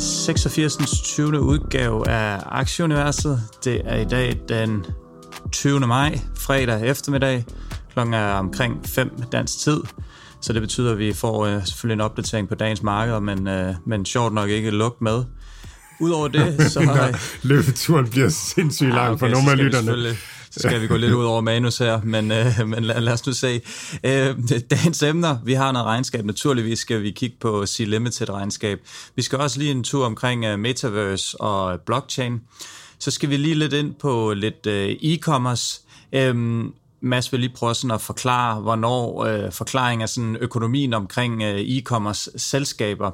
86. 20. udgave af Aktieuniverset. Det er i dag den 20. maj, fredag eftermiddag. Klokken er omkring 5 dansk tid. Så det betyder, at vi får uh, selvfølgelig en opdatering på dagens marked, men, uh, men sjovt nok ikke luk med. Udover det, så... Nå, løbeturen bliver sindssygt lang Ja, okay, for nogle af lytterne. Så skal vi gå lidt ud over manus her, men, øh, men lad, lad os nu se. Øh, dagens emner, vi har noget regnskab. Naturligvis skal vi kigge på C-Limited regnskab. Vi skal også lige en tur omkring øh, Metaverse og blockchain. Så skal vi lige lidt ind på lidt øh, e-commerce. Øhm, Mads vil lige prøve sådan at forklare, hvornår øh, forklaring af sådan økonomien omkring øh, e-commerce selskaber.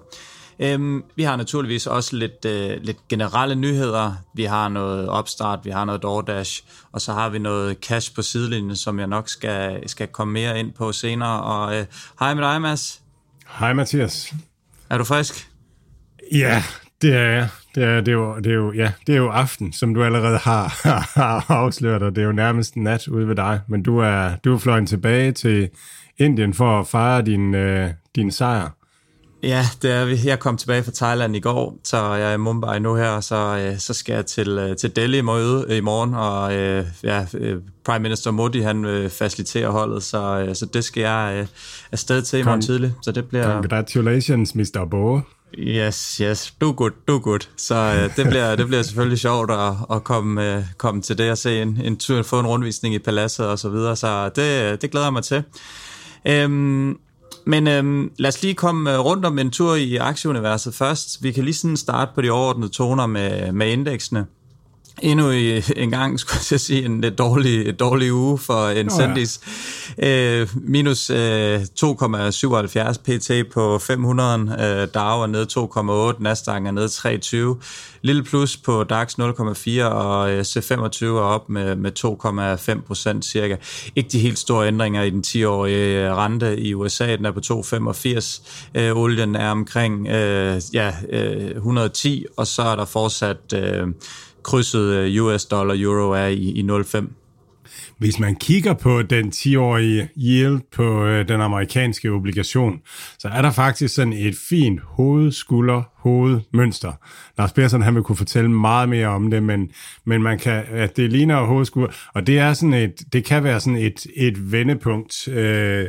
Øhm, vi har naturligvis også lidt, øh, lidt generelle nyheder. Vi har noget opstart, vi har noget DoorDash, og så har vi noget cash på sidelinjen, som jeg nok skal, skal komme mere ind på senere. Og øh, hej med dig, Mads. Hej Mathias. Er du frisk? Ja, det er jeg. Det er, det, er jo, det, er jo, ja, det er jo aften, som du allerede har, har afsløret, og det er jo nærmest nat ude ved dig. Men du er, du er fløjet tilbage til Indien for at fejre din, øh, din sejr. Ja, det er vi. Jeg kom tilbage fra Thailand i går, så jeg er i Mumbai nu her, så, øh, så skal jeg til, øh, til Delhi i møde i morgen, og øh, ja, øh, Prime Minister Modi, han øh, faciliterer holdet, så, øh, så det skal jeg øh, afsted til i morgen tidlig. Så det bliver... Congratulations, Mr. Bo. Yes, yes, du er good, du er good. Så øh, det, bliver, det bliver selvfølgelig sjovt at, at komme, øh, komme til det og se en, en tur, få en rundvisning i paladset og så videre, så det, det glæder jeg mig til. Øhm, men øhm, lad os lige komme øh, rundt om en tur i aktieuniverset først. Vi kan lige sådan starte på de overordnede toner med, med indeksene. Endnu en gang, skulle jeg sige, en dårlig, dårlig uge for Incendis. ja. øh, minus øh, 2,77 pt på 500. Øh, Dow er nede 2,8, Nasdaq er nede 3,20. Lille plus på DAX 0,4 og øh, C25 er op med, med 2,5 procent cirka. Ikke de helt store ændringer i den 10-årige rente i USA, den er på 2,85. Øh, olien er omkring øh, ja, øh, 110, og så er der fortsat... Øh, krydset øh, US dollar euro er i, i 0,5. Hvis man kigger på den 10-årige yield på øh, den amerikanske obligation, så er der faktisk sådan et fint hoved, skulder, hovedmønster. Lars Persson, han vil kunne fortælle meget mere om det, men, men man kan, at det ligner hovedskulder, og det er sådan et, det kan være sådan et, et vendepunkt øh,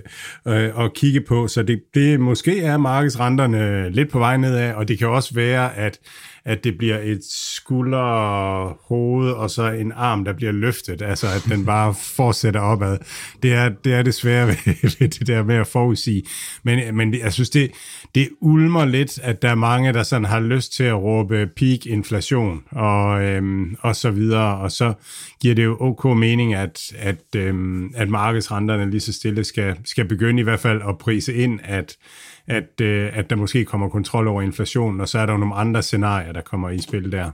øh, at kigge på, så det, det måske er markedsrenterne lidt på vej nedad, og det kan også være, at at det bliver et skulder, hoved og så en arm, der bliver løftet, altså at den bare fortsætter opad. Det er det, er det svære ved, ved det der med at forudsige. Men, men jeg synes, det, det ulmer lidt, at der er mange, der sådan har lyst til at råbe peak inflation og, øhm, og så videre, og så giver det jo ok mening, at, at, øhm, at markedsrenterne lige så stille skal, skal begynde i hvert fald at prise ind, at at, øh, at der måske kommer kontrol over inflationen, og så er der jo nogle andre scenarier, der kommer i spil der.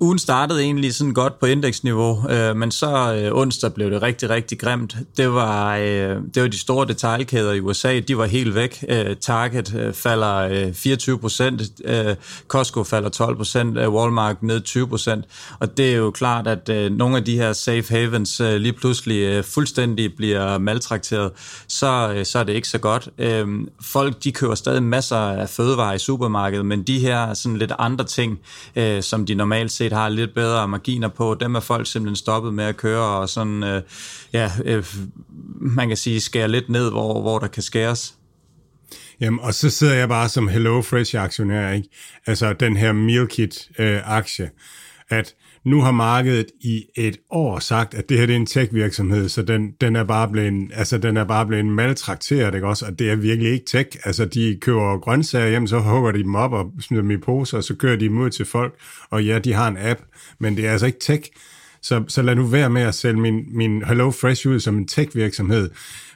Ugen startede egentlig sådan godt på indeksniveau, øh, men så øh, onsdag blev det rigtig, rigtig grimt. Det var, øh, det var de store detaljkæder i USA, de var helt væk. Øh, Target øh, falder øh, 24 procent, øh, Costco falder 12 procent, øh, Walmart ned 20 procent. Og det er jo klart, at øh, nogle af de her safe havens øh, lige pludselig øh, fuldstændig bliver maltrakteret, så, øh, så er det ikke så godt. Øh, folk, de køber stadig masser af fødevarer i supermarkedet, men de her sådan lidt andre ting, øh, som de normalt set har lidt bedre marginer på, dem er folk simpelthen stoppet med at køre, og sådan, øh, ja, øh, man kan sige, skære lidt ned, hvor, hvor der kan skæres. Jamen, og så sidder jeg bare som Hello Fresh aktionær, ikke? Altså den her meal kit øh, aktie, at nu har markedet i et år sagt, at det her det er en tech-virksomhed, så den, den, er bare blevet, altså, den er bare blevet maltrakteret, ikke også? Og det er virkelig ikke tech. Altså, de køber grøntsager hjem, så hugger de dem op og smider dem i poser, og så kører de dem ud til folk. Og ja, de har en app, men det er altså ikke tech. Så, så lad nu være med at sælge min, min Hello Fresh ud som en tech-virksomhed.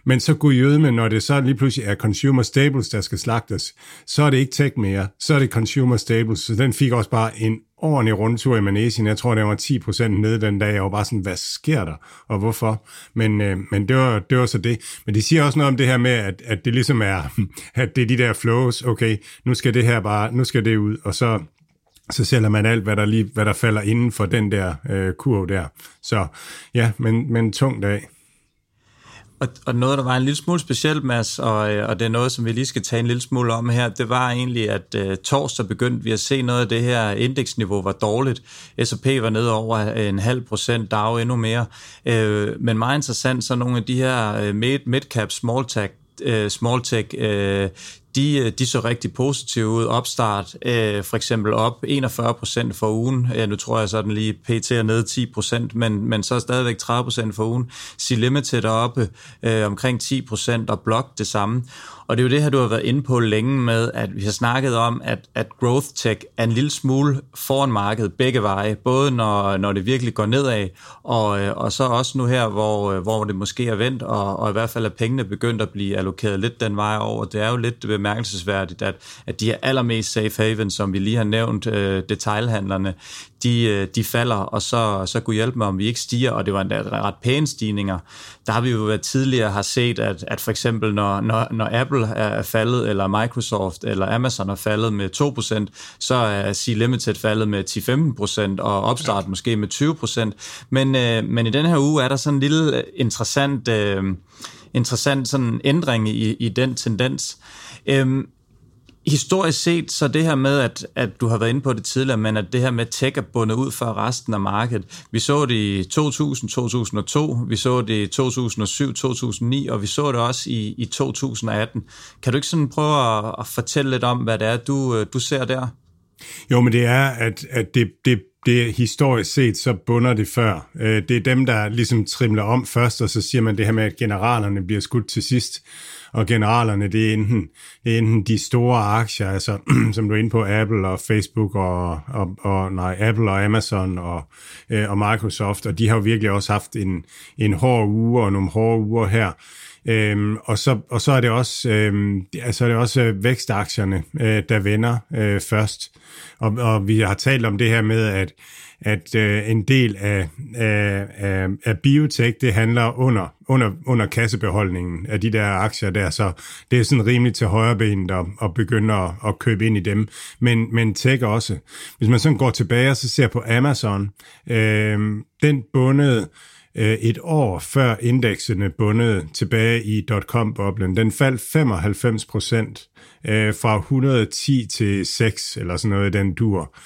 Men så gud med, når det så lige pludselig er consumer staples, der skal slagtes, så er det ikke tech mere, så er det consumer staples, så den fik også bare en ordentlig rundtur i Manesien. Jeg tror, det var 10% nede den dag. Jeg var bare sådan, hvad sker der, og hvorfor? Men, øh, men det, var, det var så det. Men de siger også noget om det her med, at, at det ligesom er, at det er de der flows, okay, nu skal det her bare, nu skal det ud, og så, så sælger man alt, hvad der, lige, hvad der falder inden for den der øh, kurv der. Så ja, men, men tung dag. Og, og noget, der var en lille smule specielt, Mads, og, øh, og det er noget, som vi lige skal tage en lille smule om her, det var egentlig, at uh, torsdag begyndte vi at se noget af det her indeksniveau var dårligt. S&P var nede over øh, en halv procent, DAO endnu mere. Uh, men meget interessant, så nogle af de her uh, mid-cap, small-tech uh, small tech, uh, de, øh, de så rigtig positive ud. Opstart øh, for eksempel op 41 procent for ugen. Ja, nu tror jeg så, den lige pt. er nede 10 procent, men, men så stadigvæk 30 procent for ugen. C-Limited er oppe øh, omkring 10 procent, og Block det samme. Og det er jo det her, du har været inde på længe med, at vi har snakket om, at, at growth tech er en lille smule foran markedet begge veje, både når, når det virkelig går nedad, og, øh, og så også nu her, hvor, øh, hvor det måske er vendt, og, og i hvert fald er pengene begyndt at blive allokeret lidt den vej over. Det er jo lidt bemærkelsesværdigt, at, at de her allermest safe haven, som vi lige har nævnt, øh, detailhandlerne, de, øh, de falder, og så, så kunne hjælpe mig, om vi ikke stiger, og det var endda ret pæne stigninger. Der har vi jo været tidligere har set, at, at for eksempel når, når, når Apple er faldet, eller Microsoft eller Amazon er faldet med 2%, så er C-Limited faldet med 10-15%, og Opstart ja. måske med 20%. Men, øh, men i den her uge er der sådan en lille interessant, øh, interessant sådan ændring i, i den tendens. Øhm, historisk set, så det her med, at, at du har været inde på det tidligere, men at det her med tech er bundet ud for resten af markedet. Vi så det i 2000, 2002, vi så det i 2007, 2009, og vi så det også i, i 2018. Kan du ikke sådan prøve at, at fortælle lidt om, hvad det er, du, øh, du ser der? Jo, men det er, at, at det, det, det historisk set, så bunder det før. Øh, det er dem, der ligesom trimler om først, og så siger man det her med, at generalerne bliver skudt til sidst og generalerne, det er enten, det er enten de store aktier, altså som du er inde på, Apple og Facebook og, og, og nej, Apple og Amazon og, øh, og Microsoft, og de har jo virkelig også haft en, en hård uge og nogle hårde uger her. Øhm, og, så, og så er det også, øhm, altså er det også øh, vækstaktierne, øh, der vender øh, først. Og, og vi har talt om det her med, at at øh, en del af, af, af, af biotech, det handler under, under, under kassebeholdningen af de der aktier der, så det er sådan rimeligt til højrebenet at, at begynde at, at købe ind i dem. Men, men tech også. Hvis man sådan går tilbage og så ser på Amazon, øh, den bundede øh, et år før indekserne bundet tilbage i dot-com-boblen. Den faldt 95 procent øh, fra 110 til 6 eller sådan noget i den dur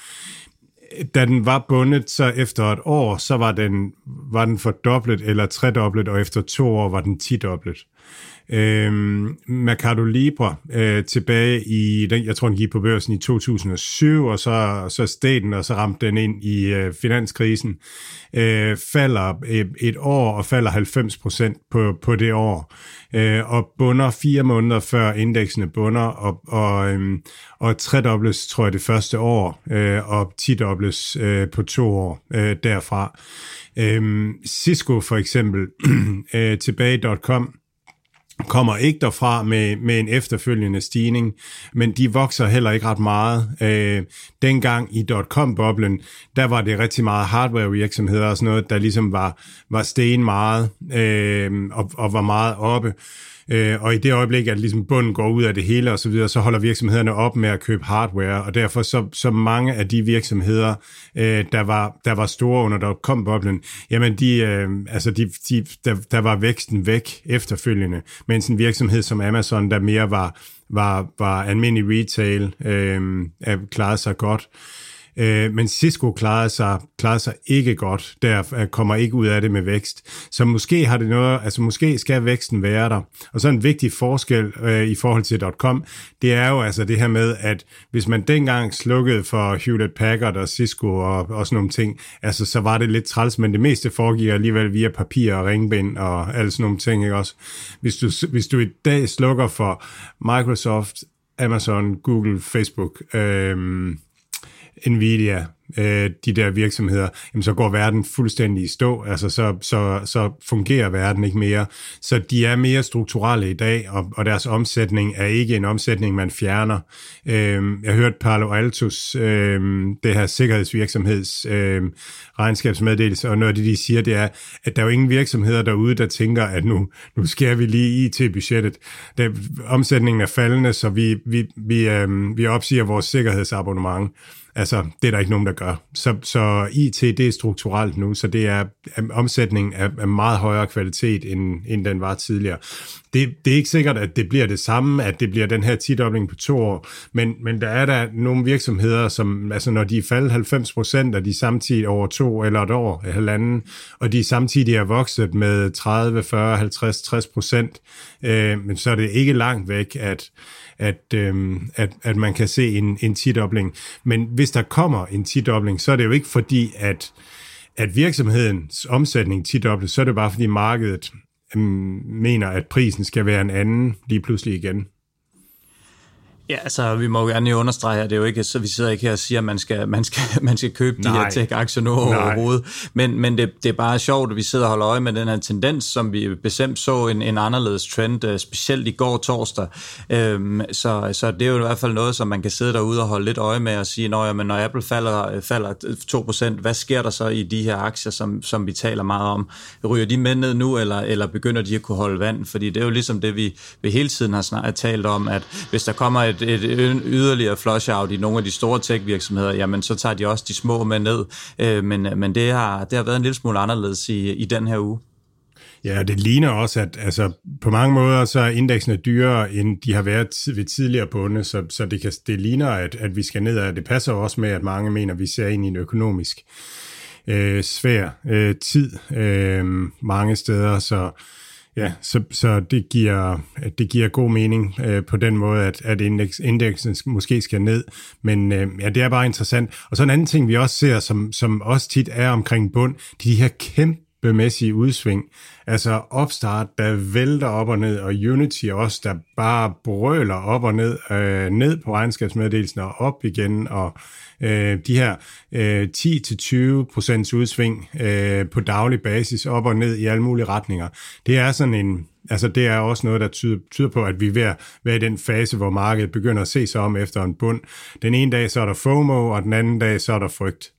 da den var bundet, så efter et år, så var den, var den fordoblet eller tredoblet, og efter to år var den tidoblet øh, Mercado Libre øh, tilbage i, den, jeg tror den gik på børsen i 2007, og så, så steg den, og så ramte den ind i øh, finanskrisen, øh, falder et, et år og falder 90 procent på, på det år, øh, og bunder fire måneder før indeksene bunder, og, og, øh, og tredobles, tror jeg, det første år, øh, og tidobles øh, på to år øh, derfra. Øh, Cisco for eksempel, øh, tilbage.com, kommer ikke derfra med, med en efterfølgende stigning, men de vokser heller ikke ret meget. Øh, dengang i dot-com-boblen, der var det rigtig meget hardware-virksomheder og sådan noget, der ligesom var, var sten meget øh, og, og var meget oppe. Øh, og i det øjeblik, at ligesom bunden går ud af det hele og så videre, så holder virksomhederne op med at købe hardware, og derfor så, så mange af de virksomheder, øh, der, var, der var store under der kom boblen, jamen de, øh, altså de, de, der, der var væksten væk efterfølgende, mens en virksomhed som Amazon, der mere var, var, var almindelig retail, øh, klarede sig godt. Øh, men Cisco klarede sig, klarede sig ikke godt, der øh, kommer ikke ud af det med vækst. Så måske har det noget, altså måske skal væksten være der. Og så en vigtig forskel øh, i forhold til .com, det er jo altså det her med, at hvis man dengang slukkede for Hewlett Packard og Cisco og, og sådan nogle ting, altså så var det lidt træls, men det meste foregik alligevel via papir og ringbind og alle sådan nogle ting, ikke også? Hvis du, hvis du i dag slukker for Microsoft, Amazon, Google, Facebook, øh, Nvidia, øh, de der virksomheder, jamen så går verden fuldstændig i stå, altså så, så, så fungerer verden ikke mere. Så de er mere strukturelle i dag, og, og deres omsætning er ikke en omsætning, man fjerner. Øh, jeg hørte Palo Altos, øh, det her sikkerhedsvirksomheds øh, regnskabsmeddelelse, og noget af det, de siger, det er, at der er jo ingen virksomheder derude, der tænker, at nu, nu skærer vi lige IT-budgettet. Omsætningen er faldende, så vi, vi, vi, øh, vi opsiger vores sikkerhedsabonnement. Altså, det er der ikke nogen, der gør. Så, så IT, det er strukturelt nu, så det er omsætningen af, af meget højere kvalitet, end, end den var tidligere. Det, det er ikke sikkert, at det bliver det samme, at det bliver den her tidobling på to år, men, men der er der nogle virksomheder, som, altså når de er faldet 90 procent, og de samtidig over to eller et år, et halvanden, og de samtidig er vokset med 30, 40, 50, 60 procent, øh, men så er det ikke langt væk, at at, øh, at, at man kan se en, en tidobling. Men hvis der kommer en tidobling, så er det jo ikke fordi, at, at virksomhedens omsætning tidobles, så er det bare fordi markedet øh, mener, at prisen skal være en anden lige pludselig igen. Ja, altså vi må jo gerne understrege, at det er jo ikke, så vi sidder ikke her og siger, at man skal, man skal, man skal købe Nej. de her tech-aktier nu overhovedet. Men, men det, det er bare sjovt, at vi sidder og holder øje med den her tendens, som vi bestemt så en, en anderledes trend, øh, specielt i går torsdag. Øhm, så, så det er jo i hvert fald noget, som man kan sidde derude og holde lidt øje med og sige, når, jamen, når Apple falder, falder 2%, hvad sker der så i de her aktier, som, som vi taler meget om? Ryger de med ned nu, eller, eller begynder de at kunne holde vand? Fordi det er jo ligesom det, vi, vi hele tiden har snart talt om, at hvis der kommer et et, yderligere flush-out i nogle af de store tech-virksomheder, jamen så tager de også de små med ned. Øh, men men det, har, det har været en lille smule anderledes i, i den her uge. Ja, det ligner også, at altså, på mange måder så er indeksene dyrere, end de har været ved tidligere bunde, så, så det, kan, det ligner, at, at vi skal ned, og det passer også med, at mange mener, at vi ser ind i en økonomisk øh, svær øh, tid øh, mange steder, så Ja, så, så det, giver, det giver god mening øh, på den måde, at, at indeks, indeksen måske skal ned. Men øh, ja, det er bare interessant. Og så en anden ting, vi også ser, som, som også tit er omkring bund, de her kæmpemæssige udsving. Altså opstart, der vælter op og ned, og Unity også, der bare brøler op og ned, øh, ned på regnskabsmeddelelsen og op igen, og øh, de her øh, 10-20% udsving øh, på daglig basis, op og ned i alle mulige retninger. Det er sådan en, altså det er også noget, der tyder, tyder på, at vi er ved at være i den fase, hvor markedet begynder at se sig om efter en bund. Den ene dag, så er der FOMO, og den anden dag, så er der frygt.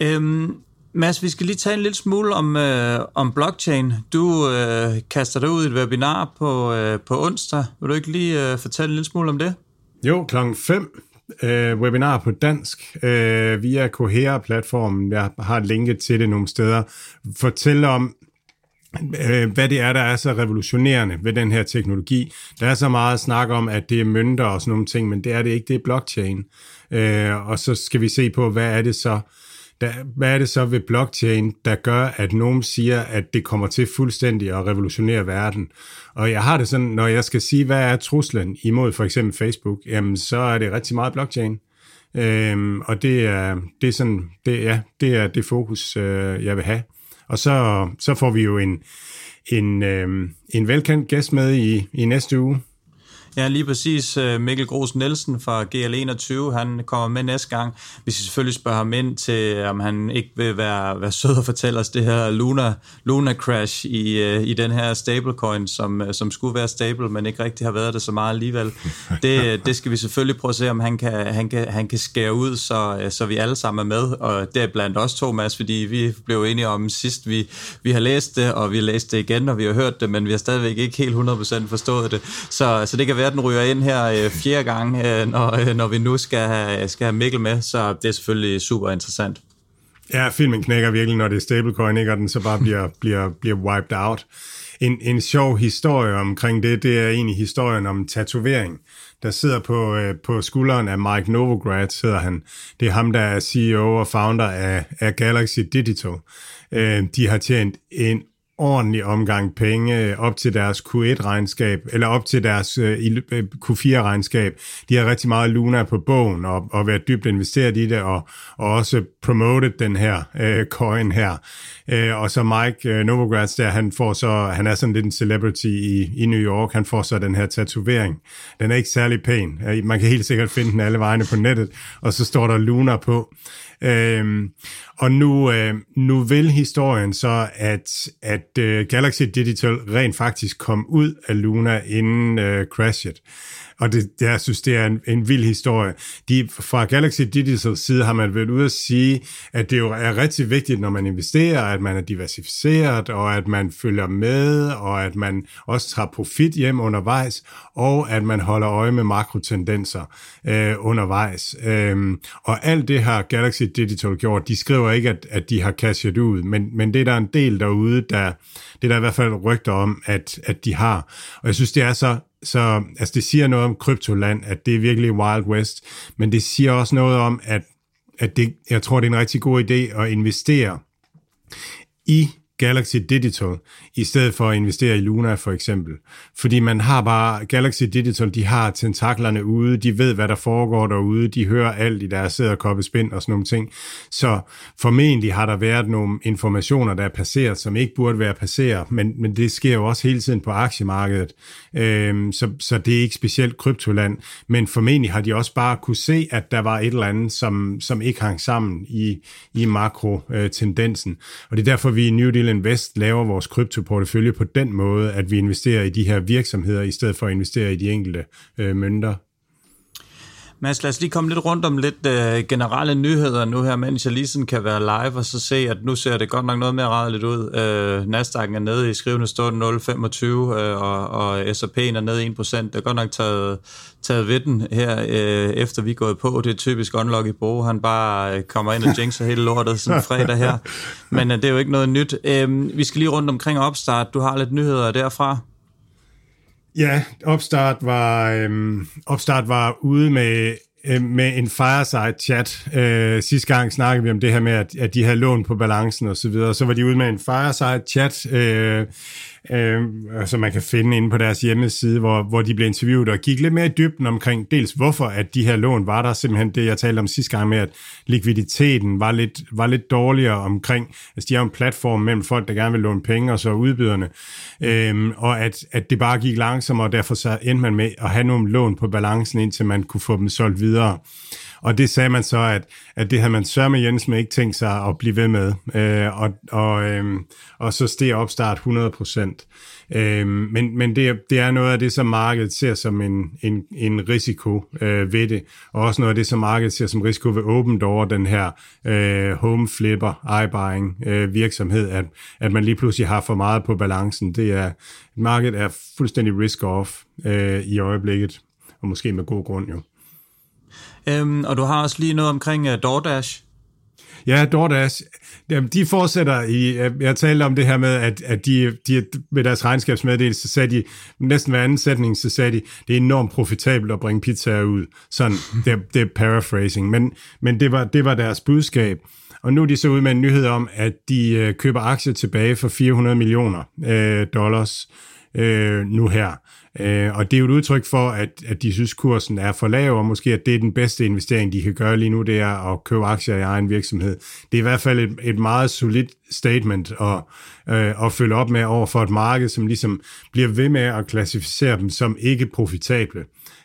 Øhm, Mads, vi skal lige tale en lille smule om, øh, om blockchain. Du øh, kaster dig ud i et webinar på, øh, på onsdag. Vil du ikke lige øh, fortælle en lille smule om det? Jo, klokken 5 øh, webinar på dansk øh, via Cohere-platformen. Jeg har linket til det nogle steder. Fortæl om, øh, hvad det er, der er så revolutionerende ved den her teknologi. Der er så meget snak om, at det er mønter og sådan nogle ting, men det er det ikke, det er blockchain. Øh, og så skal vi se på, hvad er det så, der, hvad er det så ved blockchain, der gør, at nogen siger, at det kommer til fuldstændig at revolutionere verden? Og jeg har det sådan, når jeg skal sige, hvad er truslen imod for eksempel Facebook, jamen så er det rigtig meget blockchain. Øhm, og det er, det er sådan, det, ja, det er det fokus, øh, jeg vil have. Og så, så får vi jo en, en, øh, en velkendt gæst med i, i næste uge, Ja, lige præcis. Øh, Mikkel Gros Nielsen fra GL21, han kommer med næste gang. Vi skal selvfølgelig spørge ham ind til, om han ikke vil være, være sød og fortælle os det her Luna, Luna Crash i, øh, i den her stablecoin, som, øh, som skulle være stable, men ikke rigtig har været det så meget alligevel. Det, det skal vi selvfølgelig prøve at se, om han kan, han kan, han kan skære ud, så, så vi alle sammen er med. Og det er blandt os, Thomas, fordi vi blev enige om sidst, vi, vi har læst det, og vi har læst det igen, og vi har hørt det, men vi har stadigvæk ikke helt 100% forstået det. Så, så det kan være, at den ryger ind her øh, fjerde gang, øh, når, øh, når vi nu skal have, skal have Mikkel med, så det er selvfølgelig super interessant. Ja, filmen knækker virkelig, når det er stablecoin, ikke? og den så bare bliver, bliver, bliver wiped out. En, en sjov historie omkring det, det er egentlig historien om tatovering. Der sidder på, øh, på skulderen af Mike Novogratz, sidder han. Det er ham, der er CEO og founder af, af Galaxy Digital. Øh, de har tjent en ordentlig omgang penge øh, op til deres Q1-regnskab, eller op til deres øh, øh Q4-regnskab. De har rigtig meget Luna på bogen, og, og været dybt investeret i det, og, og også promoted den her øh, coin her. Øh, og så Mike øh, Novogratz der, han får så, han er sådan lidt en celebrity i, i New York, han får så den her tatovering. Den er ikke særlig pæn. Øh, man kan helt sikkert finde den alle vegne på nettet, og så står der Luna på. Øhm, og nu, øh, nu vil historien så, at, at øh, Galaxy Digital rent faktisk kom ud af Luna inden øh, crashet. Og det, jeg synes, det er en, en vild historie. De, fra Galaxy Digital side har man været ude at sige, at det jo er rigtig vigtigt, når man investerer, at man er diversificeret, og at man følger med, og at man også tager profit hjem undervejs, og at man holder øje med makrotendenser øh, undervejs. Øhm, og alt det har Galaxy Digital gjort. De skriver ikke, at, at de har cashet ud, men, men det er der en del derude, der, det er der i hvert fald rygter om, at, at de har. Og jeg synes, det er så så altså, det siger noget om kryptoland, at det er virkelig Wild West, men det siger også noget om, at, at det, jeg tror, det er en rigtig god idé at investere i Galaxy Digital, i stedet for at investere i Luna for eksempel. Fordi man har bare, Galaxy Digital, de har tentaklerne ude, de ved, hvad der foregår derude, de hører alt i deres spind og sådan nogle ting. Så formentlig har der været nogle informationer, der er passeret, som ikke burde være passeret, men, men det sker jo også hele tiden på aktiemarkedet. Øhm, så, så det er ikke specielt kryptoland, men formentlig har de også bare kunne se, at der var et eller andet, som, som ikke hang sammen i, i makro-tendensen. Og det er derfor, vi i New Deal Invest laver vores kryptoportefølje på den måde, at vi investerer i de her virksomheder, i stedet for at investere i de enkelte øh, mønter. Mads, lad os lige komme lidt rundt om lidt øh, generelle nyheder nu her, mens jeg lige sådan kan være live og så se, at nu ser det godt nok noget mere rædeligt ud. Øh, Nasdaq'en er nede i skrivende stund 0,25, øh, og, og S&P'en er nede 1%. Det er godt nok taget, taget ved den her, øh, efter vi er gået på. Det er typisk Unlock i Bo. Han bare øh, kommer ind og jinxer hele lortet sådan fredag her. Men øh, det er jo ikke noget nyt. Øh, vi skal lige rundt omkring opstart. Du har lidt nyheder derfra. Ja, Opstart var, øhm, Opstart var ude med, øh, med en fireside chat. Øh, sidste gang snakkede vi om det her med, at, at de havde lån på balancen og så videre. Så var de ude med en fireside chat. Øh, øh, som man kan finde inde på deres hjemmeside, hvor, hvor de blev interviewet og gik lidt mere i dybden omkring dels hvorfor, at de her lån var der, simpelthen det, jeg talte om sidste gang med, at likviditeten var lidt, var lidt dårligere omkring, altså de har en platform mellem folk, der gerne vil låne penge, og så udbyderne, øh, og at, at det bare gik langsommere, og derfor så endte man med at have nogle lån på balancen, indtil man kunne få dem solgt videre. Og det sagde man så, at, at det havde man Sørme med ikke tænkt sig at blive ved med. Øh, og, og, øh, og så steg opstart 100 procent. Øh, men men det, det er noget af det, som markedet ser som en, en, en risiko øh, ved det, og også noget af det, som markedet ser som risiko ved Open Door, den her øh, home flipper, iBuying øh, virksomhed, at, at man lige pludselig har for meget på balancen. Det er, markedet er fuldstændig risk-off øh, i øjeblikket, og måske med god grund jo. Øhm, og du har også lige noget omkring uh, DoorDash. Ja, DoorDash, de fortsætter i, jeg talte om det her med, at, at de, de med deres regnskabsmeddelelse, så sagde de, næsten hver anden sætning, så sagde de, det er enormt profitabelt at bringe pizzaer ud. Sådan, det, det er paraphrasing, men, men det, var, det var deres budskab. Og nu er de så ud med en nyhed om, at de øh, køber aktier tilbage for 400 millioner øh, dollars øh, Øh, nu her. Øh, og det er jo et udtryk for, at, at de synes, kursen er for lav, og måske at det er den bedste investering, de kan gøre lige nu, det er at købe aktier i egen virksomhed. Det er i hvert fald et, et meget solidt statement at, øh, at følge op med over for et marked, som ligesom bliver ved med at klassificere dem som ikke profitable.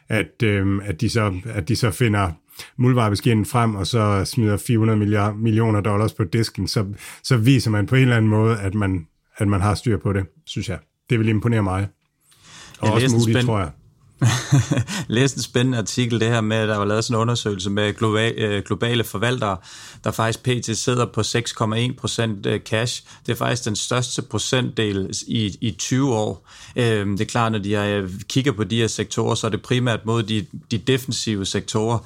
At, øh, at, de, så, at de så finder muldvarpeskinen frem, og så smider 400 milliard, millioner dollars på disken, så, så viser man på en eller anden måde, at man, at man har styr på det, synes jeg. Det vil imponere mig. Og jeg også muligt, tror jeg. læste en spændende artikel, det her med, at der var lavet sådan en undersøgelse med globale, øh, globale forvaltere, der faktisk pt. sidder på 6,1% øh, cash. Det er faktisk den største procentdel i, i 20 år. Øhm, det er klart, når de kigger på de her sektorer, så er det primært mod de, de defensive sektorer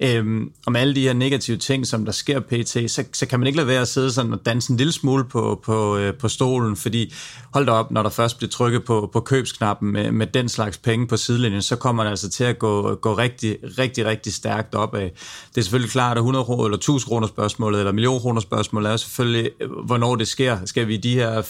øhm, om alle de her negative ting, som der sker pt., så, så kan man ikke lade være at sidde sådan og danse en lille smule på, på, øh, på stolen, fordi hold da op, når der først bliver trykket på, på købsknappen med, med den slags penge på sidelinjen, så kommer det altså til at gå, gå rigtig, rigtig, rigtig stærkt opad. Det er selvfølgelig klart, at 100 kroner eller 1000 kroner spørgsmålet, eller million kroner spørgsmålet er selvfølgelig, øh, hvornår det sker. Skal vi de her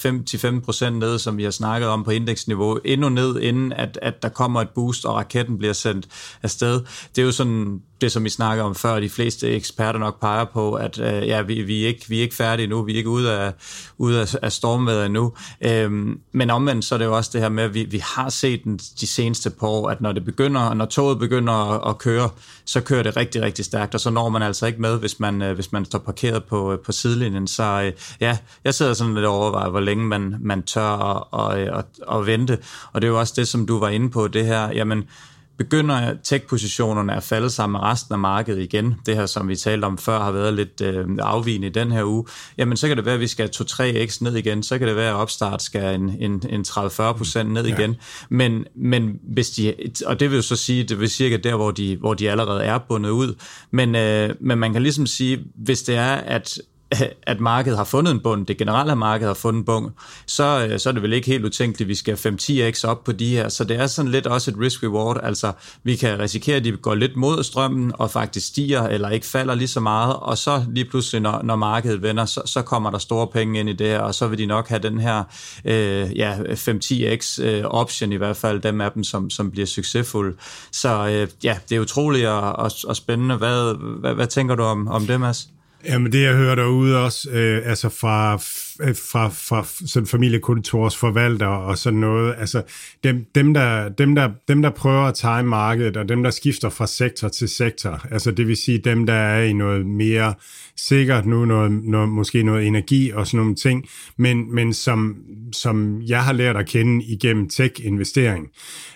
5-15 procent ned, som vi har snakket om på indeksniveau, endnu ned, inden at, at der kommer et boost, og raketten bliver sendt afsted? Det er jo sådan det, som vi snakker om før, de fleste eksperter nok peger på, at øh, ja, vi, vi, er ikke, vi er ikke færdige nu, vi er ikke ude af, ude af, af stormværet endnu. Øhm, men omvendt så er det jo også det her med, at vi, vi har set den, de seneste par år, at når det begynder, når toget begynder at, at køre, så kører det rigtig, rigtig stærkt, og så når man altså ikke med, hvis man, øh, hvis man står parkeret på, øh, på sidelinjen. Så øh, ja, jeg sidder sådan lidt og overvejer, hvor længe man, man tør at, at, at, at vente. Og det er jo også det, som du var inde på, det her, jamen, begynder tech-positionerne at falde sammen med resten af markedet igen, det her, som vi talte om før, har været lidt øh, afvigende i den her uge, jamen så kan det være, at vi skal 2-3x ned igen, så kan det være, at opstart skal en, en, en 30-40% ned igen, ja. men, men hvis de, og det vil jo så sige, det vil cirka der, hvor de, hvor de allerede er bundet ud, men, øh, men man kan ligesom sige, hvis det er, at at markedet har fundet en bund, det generelle marked har fundet en bund, så, øh, så er det vel ikke helt utænkeligt, at vi skal 5-10x op på de her. Så det er sådan lidt også et risk-reward. Altså, vi kan risikere, at de går lidt mod strømmen og faktisk stiger eller ikke falder lige så meget, og så lige pludselig, når, når markedet vender, så, så kommer der store penge ind i det her, og så vil de nok have den her øh, ja, 5-10x øh, option i hvert fald, dem af dem, som, som bliver succesfulde. Så øh, ja, det er utroligt og, og, og spændende. Hvad, hvad, hvad tænker du om, om det, Mads? Jamen det, jeg hører derude også, øh, altså fra, øh, fra, fra sådan familiekontors forvalter og sådan noget, altså dem, dem, der, dem, der, dem, der prøver at time markedet, og dem, der skifter fra sektor til sektor, altså det vil sige dem, der er i noget mere sikkert nu, noget, noget, måske noget energi og sådan nogle ting, men, men som, som jeg har lært at kende igennem tech-investering,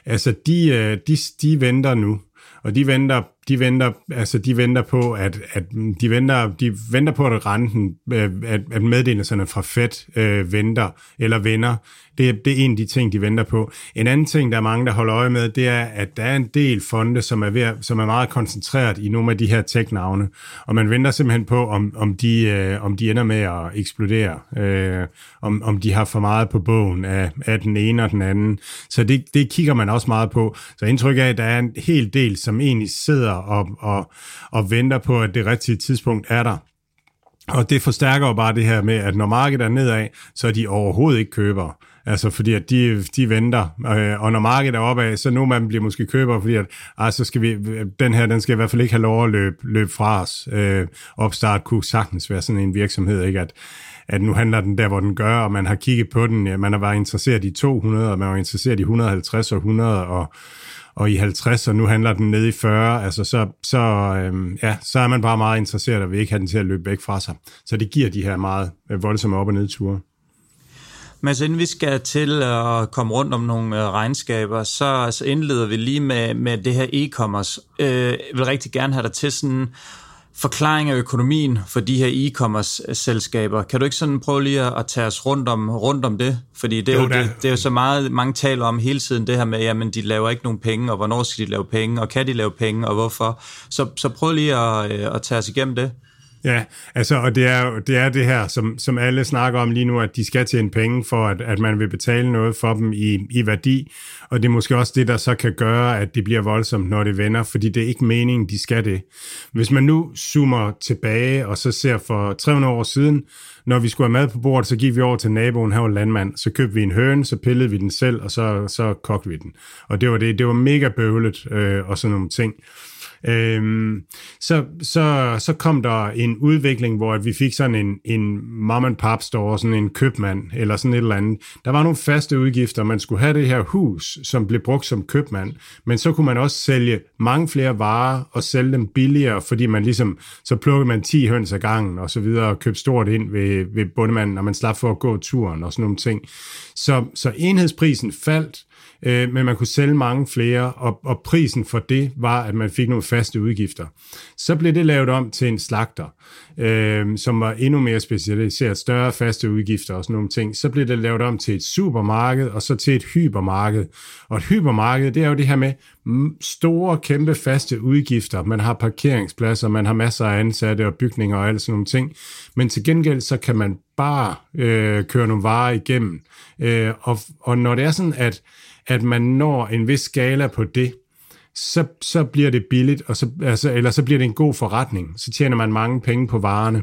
altså de, øh, de, de venter nu, og de venter de venter, altså de venter på, at, at de, venter, de venter på, at renten, øh, at, at meddelelserne fra Fed øh, venter eller vender. Det, det er en af de ting, de venter på. En anden ting, der er mange, der holder øje med, det er, at der er en del fonde, som er, ved, som er meget koncentreret i nogle af de her tech-navne. Og man venter simpelthen på, om, om, de, øh, om de ender med at eksplodere. Øh, om, om de har for meget på bogen af, af den ene og den anden. Så det, det kigger man også meget på. Så indtryk af, at der er en hel del, som egentlig sidder og, og, og venter på, at det rigtige tidspunkt er der. Og det forstærker jo bare det her med, at når markedet er nedad, så er de overhovedet ikke købere. Altså fordi at de, de venter, øh, og når markedet er opad, så nu man bliver måske køber, fordi at ah, så skal vi, den her, den skal i hvert fald ikke have lov at løbe, løbe fra os. Øh, opstart kunne sagtens være sådan en virksomhed, ikke? At, at nu handler den der, hvor den gør, og man har kigget på den, ja, man har været interesseret i 200, og man var interesseret i 150 og 100, og og i 50, og nu handler den ned i 40, altså så, så, øhm, ja, så er man bare meget interesseret og vil ikke have den til at løbe væk fra sig. Så det giver de her meget øh, voldsomme op- og nedture. Men så inden vi skal til at komme rundt om nogle øh, regnskaber, så, så indleder vi lige med, med det her e-commerce. Øh, jeg vil rigtig gerne have dig til sådan forklaring af økonomien for de her e-commerce-selskaber. Kan du ikke sådan prøve lige at, tage os rundt om, rundt om det? Fordi det er jo, jo det, det er jo så meget, mange taler om hele tiden, det her med, jamen de laver ikke nogen penge, og hvornår skal de lave penge, og kan de lave penge, og hvorfor? Så, så prøv lige at, øh, at tage os igennem det. Ja, altså, og det er, det er det her, som, som alle snakker om lige nu, at de skal tjene penge for, at, at man vil betale noget for dem i, i værdi, og det er måske også det, der så kan gøre, at det bliver voldsomt, når det vender, fordi det er ikke meningen, de skal det. Hvis man nu zoomer tilbage, og så ser for 300 år siden, når vi skulle have mad på bordet, så gik vi over til naboen, her var landmand, så købte vi en høne, så pillede vi den selv, og så, så kogte vi den. Og det var det, det var mega bøvlet, øh, og sådan nogle ting. Øhm, så, så, så kom der en udvikling, hvor at vi fik sådan en, en mom and pop store, sådan en købmand, eller sådan et eller andet. Der var nogle faste udgifter. Man skulle have det her hus, som blev brugt som købmand, men så kunne man også sælge mange flere varer og sælge dem billigere, fordi man ligesom, så plukkede man 10 høns ad gangen og så videre, og købte stort ind ved, ved bundemanden, og man slap for at gå turen og sådan nogle ting. Så, så enhedsprisen faldt, øh, men man kunne sælge mange flere, og, og prisen for det var, at man fik nogle faste udgifter. Så blev det lavet om til en slagter, øh, som var endnu mere specialiseret, større faste udgifter og sådan nogle ting. Så blev det lavet om til et supermarked, og så til et hypermarked. Og et hypermarked, det er jo det her med store, kæmpe faste udgifter. Man har parkeringspladser, man har masser af ansatte og bygninger og alle sådan nogle ting. Men til gengæld, så kan man bare øh, køre nogle varer igennem. Øh, og, og når det er sådan, at, at man når en vis skala på det, så, så bliver det billigt, og så, altså, eller så bliver det en god forretning. Så tjener man mange penge på varerne.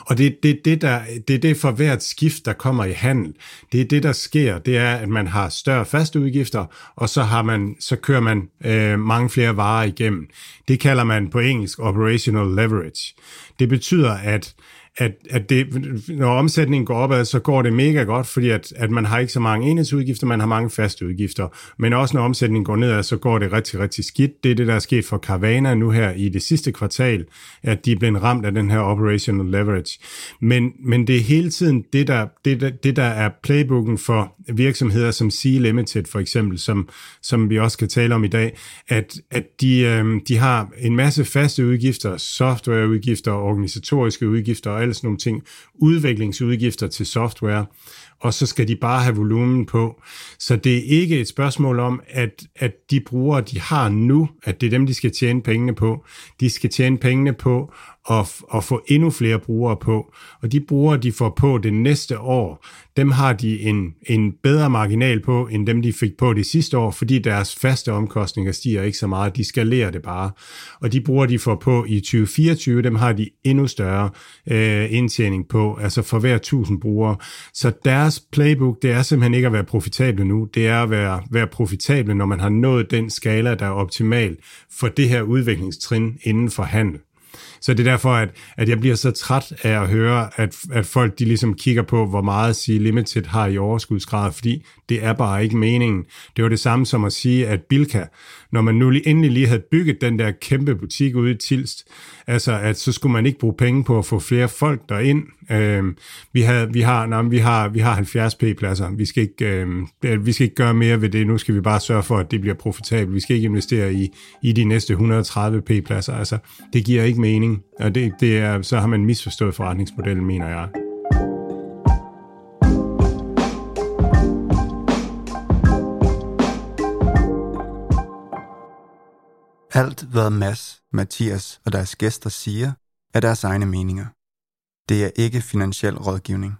Og det, det, det, der, det er det for hvert skift, der kommer i handel. Det er det, der sker. Det er, at man har større faste udgifter, og så, har man, så kører man øh, mange flere varer igennem. Det kalder man på engelsk operational leverage. Det betyder, at at, at det, når omsætningen går opad, så går det mega godt, fordi at, at man har ikke så mange enhedsudgifter, man har mange faste udgifter. Men også når omsætningen går nedad, så går det rigtig, rigtig skidt. Det er det, der er sket for Carvana nu her i det sidste kvartal, at de er blevet ramt af den her operational leverage. Men, men det er hele tiden det der, det, der, det, der er playbooken for virksomheder som Sea Limited for eksempel, som, som vi også skal tale om i dag, at, at de, øh, de har en masse faste udgifter, softwareudgifter, organisatoriske udgifter og alle sådan nogle ting, udviklingsudgifter til software, og så skal de bare have volumen på. Så det er ikke et spørgsmål om, at, at de brugere, de har nu, at det er dem, de skal tjene pengene på. De skal tjene pengene på at, at få endnu flere brugere på. Og de brugere, de får på det næste år, dem har de en, en bedre marginal på, end dem, de fik på det sidste år, fordi deres faste omkostninger stiger ikke så meget. De skalerer det bare. Og de brugere, de får på i 2024, dem har de endnu større øh, indtjening på, altså for hver 1000 brugere. Så deres playbook, det er simpelthen ikke at være profitable nu, det er at være, være profitable, når man har nået den skala, der er optimal for det her udviklingstrin inden for handel. Så det er derfor, at, at jeg bliver så træt af at høre, at, at folk de ligesom kigger på, hvor meget sige Limited har i overskudsgrad, fordi det er bare ikke meningen. Det var det samme som at sige, at Bilka, når man nu endelig lige havde bygget den der kæmpe butik ude i Tilst, altså at så skulle man ikke bruge penge på at få flere folk derind. Øh, vi, havde, vi, har, nej, vi, har, vi har 70 p-pladser. Vi skal, ikke, øh, vi skal ikke gøre mere ved det. Nu skal vi bare sørge for, at det bliver profitabelt. Vi skal ikke investere i, i de næste 130 p-pladser. Altså, det giver ikke mening. Og det, det er, så har man misforstået forretningsmodellen, mener jeg. Alt, hvad Mads, Mathias og deres gæster siger, er deres egne meninger. Det er ikke finansiel rådgivning.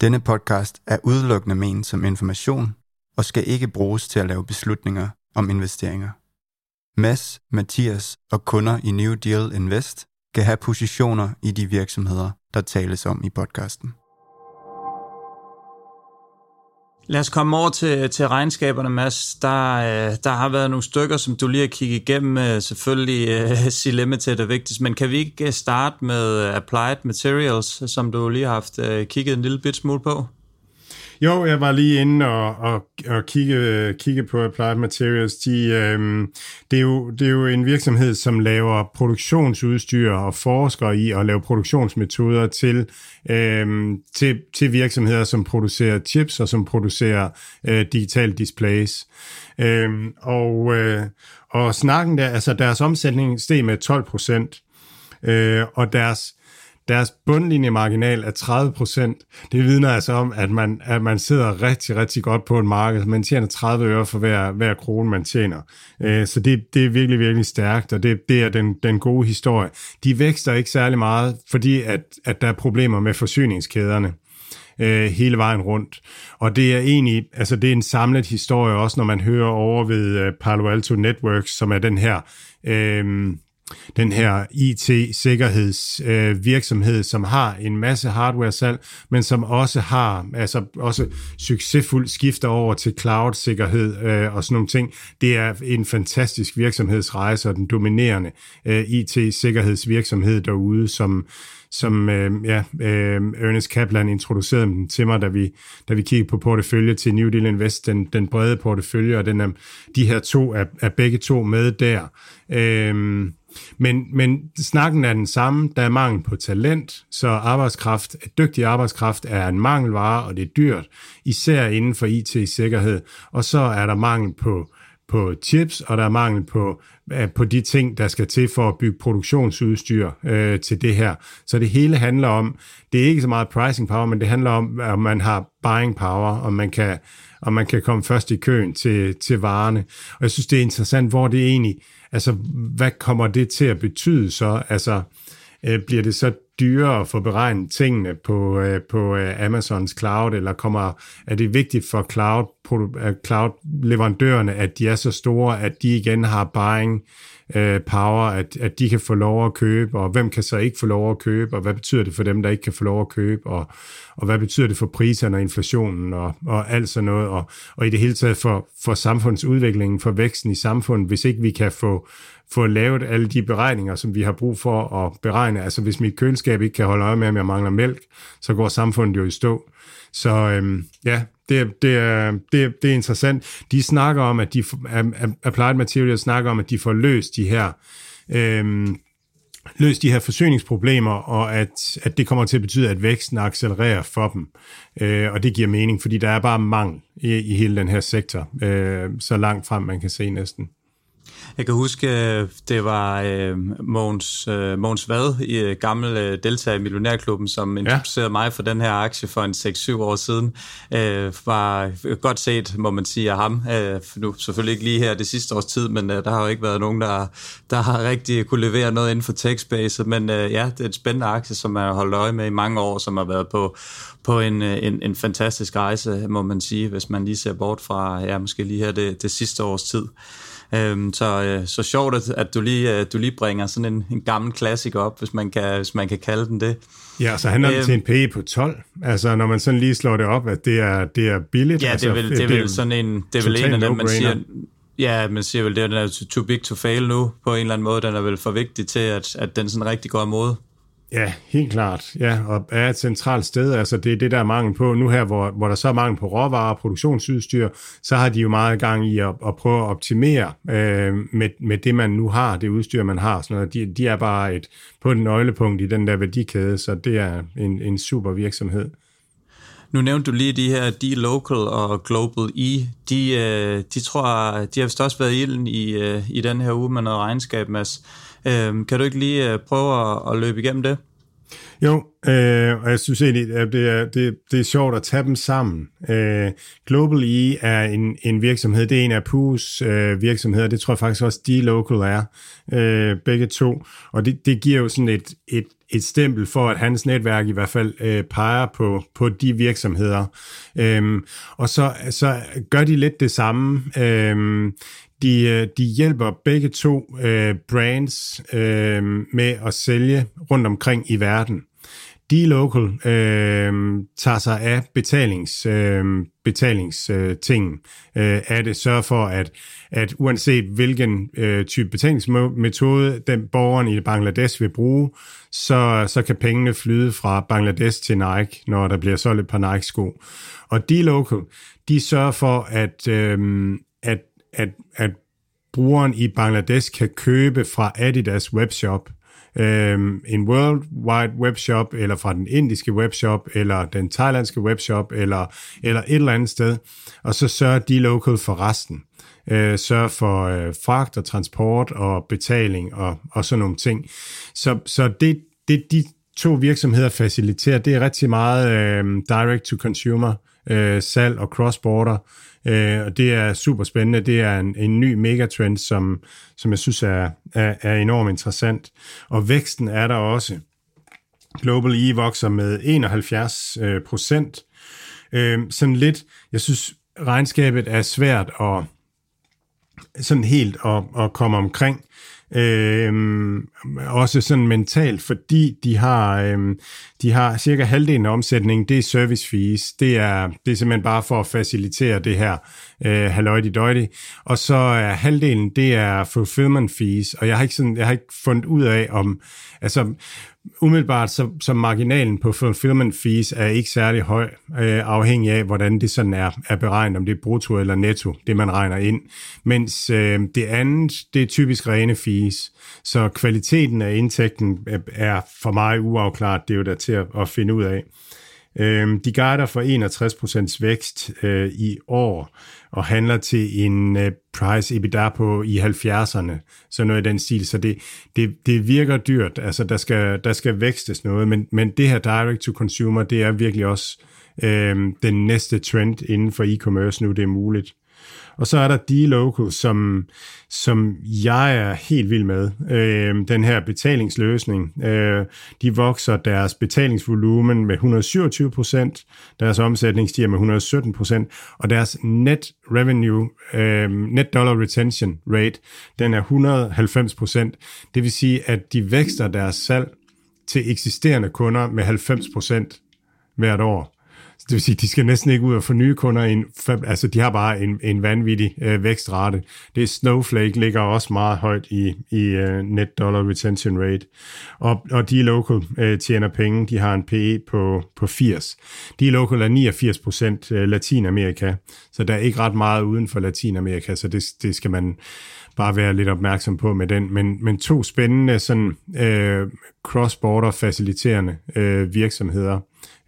Denne podcast er udelukkende ment som information og skal ikke bruges til at lave beslutninger om investeringer. Mads, Mathias og kunder i New Deal Invest kan have positioner i de virksomheder, der tales om i podcasten. Lad os komme over til, til regnskaberne, Mads. Der, øh, der har været nogle stykker, som du lige har kigget igennem. Øh, selvfølgelig øh, uh, C Limited er vigtigst, men kan vi ikke starte med Applied Materials, som du lige har haft uh, kigget en lille bit smule på? Jo, jeg var lige inde og, og, og kigge, kigge på Applied Materials. De, øh, det, er jo, det er jo en virksomhed, som laver produktionsudstyr og forsker i at lave produktionsmetoder til, øh, til, til virksomheder, som producerer chips og som producerer øh, digitale displays. Øh, og, øh, og snakken der, altså deres omsætning steg med 12 procent, øh, og deres deres bundlinjemarginal er 30 procent. Det vidner altså om, at man, at man sidder rigtig, rigtig godt på et marked. Man tjener 30 øre for hver, hver krone, man tjener. Øh, så det, det er virkelig, virkelig stærkt, og det, det er den, den gode historie. De vækster ikke særlig meget, fordi at, at der er problemer med forsyningskæderne øh, hele vejen rundt. Og det er egentlig, altså det er en samlet historie også, når man hører over ved øh, Palo Alto Networks, som er den her øh, den her IT-sikkerhedsvirksomhed, øh, som har en masse hardware-salg, men som også har altså også succesfuldt skifter over til cloud-sikkerhed øh, og sådan nogle ting. Det er en fantastisk virksomhedsrejse og den dominerende øh, IT-sikkerhedsvirksomhed derude, som som øh, ja, øh, Ernest Kaplan introducerede dem til mig, da vi, da vi kiggede på portefølje til New Deal Invest, den, den brede portefølje, og den er, de her to er, er begge to med der. Øh, men, men snakken er den samme. Der er mangel på talent, så arbejdskraft, dygtig arbejdskraft er en mangelvare, og det er dyrt, især inden for IT-sikkerhed. Og så er der mangel på på chips, og der er mangel på, på de ting, der skal til for at bygge produktionsudstyr øh, til det her. Så det hele handler om, det er ikke så meget pricing power, men det handler om, at man har buying power, og man kan, og man kan komme først i køen til, til varerne. Og jeg synes, det er interessant, hvor det egentlig, altså, hvad kommer det til at betyde så? Altså, øh, bliver det så dyrere at få beregnet tingene på, øh, på øh, Amazons cloud, eller kommer, er det vigtigt for cloud, øh, cloud-leverandørerne, at de er så store, at de igen har buying øh, power, at, at de kan få lov at købe, og hvem kan så ikke få lov at købe, og hvad betyder det for dem, der ikke kan få lov at købe, og, og hvad betyder det for priserne og inflationen, og, og alt sådan noget, og, og i det hele taget for, for samfundsudviklingen, for væksten i samfundet, hvis ikke vi kan få få lavet alle de beregninger, som vi har brug for at beregne. Altså hvis mit køleskab ikke kan holde øje med, om jeg mangler mælk, så går samfundet jo i stå. Så øhm, ja, det, det, er, det, det er interessant. De snakker om, at de, Applied Materials snakker om, at de får løst de her øhm, løst de her forsyningsproblemer, og at, at det kommer til at betyde, at væksten accelererer for dem. Øh, og det giver mening, fordi der er bare mangel i, i hele den her sektor, øh, så langt frem man kan se næsten. Jeg kan huske, det var øh, Mogens, øh, Mogens Vad, i øh, gammel øh, deltager i Millionærklubben, som introducerede ja. mig for den her aktie for en 6-7 år siden. Øh, var godt set, må man sige, af ham. Øh, nu selvfølgelig ikke lige her det sidste års tid, men øh, der har jo ikke været nogen, der, der har rigtig kunne levere noget inden for tech-space. Men øh, ja, det er et spændende aktie, som jeg har holdt øje med i mange år, som har været på, på en, øh, en, en fantastisk rejse, må man sige, hvis man lige ser bort fra, ja, måske lige her det, det sidste års tid. Øhm, så, øh, så sjovt, at, at du, lige, øh, du lige bringer sådan en, en gammel klassiker op, hvis man kan, hvis man kan kalde den det. Ja, så handler det øhm, til en PE på 12. Altså, når man sådan lige slår det op, at det er, det er billigt. Ja, altså, det er vel, det er vel sådan en, det er vel en af dem, man siger, Ja, man siger vel, det er too big to fail nu, på en eller anden måde. Den er vel for vigtig til, at, at den sådan rigtig går imod. Ja, helt klart. Ja, og er et centralt sted. Altså, det er det, der er mangel på. Nu her, hvor, hvor der så er mangel på råvarer og produktionsudstyr, så har de jo meget gang i at, at prøve at optimere øh, med, med det, man nu har, det udstyr, man har. Sådan noget. De, de er bare et, på et nøglepunkt i den der værdikæde, så det er en, en super virksomhed. Nu nævnte du lige de her, de local og global E, de, øh, de tror, de har vist også været i i, øh, i den her uge med noget regnskab, Mads. Øh, kan du ikke lige øh, prøve at, at løbe igennem det? Jo, øh, og jeg synes egentlig, at det er, det, det er sjovt at tage dem sammen. Øh, Global E er en, en virksomhed, det er en af PU's øh, virksomheder, det tror jeg faktisk også de local er, øh, begge to, og det, det giver jo sådan et, et, et stempel for, at hans netværk i hvert fald øh, peger på, på de virksomheder. Øh, og så, så gør de lidt det samme. Øh, de, øh, de hjælper begge to øh, brands øh, med at sælge rundt omkring i verden. D-Local øh, tager sig af betalings, øh, betalingsting øh, øh, af det, sørger for, at, at uanset hvilken øh, type betalingsmetode den borgeren i Bangladesh vil bruge, så, så kan pengene flyde fra Bangladesh til Nike, når der bliver solgt et par Nike-sko. Og D-Local, de sørger for, at, øh, at at, brugeren i Bangladesh kan købe fra Adidas webshop, øh, en worldwide webshop, eller fra den indiske webshop, eller den thailandske webshop, eller, eller et eller andet sted, og så sørger de local for resten. Øh, sørger for øh, fragt og transport og betaling og, og sådan nogle ting. Så, så det, det de to virksomheder faciliterer, det er rigtig meget øh, direct to consumer øh, salg og cross-border, øh, og det er super spændende. Det er en, en ny megatrend, som, som jeg synes er, er, er enormt interessant. Og væksten er der også. Global E vokser med 71 øh, procent. Øh, sådan lidt, jeg synes, regnskabet er svært at sådan helt at, at komme omkring. Øh, også sådan mentalt, fordi de har, øh, de har cirka halvdelen af omsætningen, det er service fees. Det er, det er simpelthen bare for at facilitere det her øh, halløjdi døjdi. Og så er halvdelen, det er fulfillment fees, og jeg har ikke, sådan, jeg har ikke fundet ud af, om, altså umiddelbart, så, så marginalen på fulfillment fees er ikke særlig høj, øh, afhængig af, hvordan det sådan er, er beregnet, om det er brutto eller netto, det man regner ind. Mens øh, det andet, det er typisk rene fees. Så kvaliteten af indtægten er for mig uafklaret, det er jo der til at, at finde ud af. Øh, de guider for 61% vækst øh, i år, og handler til en øh, price EBITDA på i 70'erne, så noget i den stil. Så det, det, det virker dyrt, altså der skal, der skal vækstes noget, men, men det her direct to consumer, det er virkelig også øh, den næste trend inden for e-commerce nu, det er muligt. Og så er der D-Local, som, som jeg er helt vild med. Øh, den her betalingsløsning. Øh, de vokser deres betalingsvolumen med 127 procent, deres omsætning stiger med 117 procent, og deres net revenue, øh, net dollar retention rate, den er 190 procent. Det vil sige, at de vækster deres salg til eksisterende kunder med 90 procent hvert år. Det vil sige, de skal næsten ikke ud og få nye kunder ind. Altså, de har bare en, en vanvittig øh, vækstrate. Det er Snowflake ligger også meget højt i, i øh, net dollar retention rate. Og, og de local øh, tjener penge. De har en PE på, på 80. De local er 89 procent øh, Latinamerika. Så der er ikke ret meget uden for Latinamerika, så det, det skal man bare være lidt opmærksom på med den. Men, men to spændende sådan, øh, cross-border faciliterende øh, virksomheder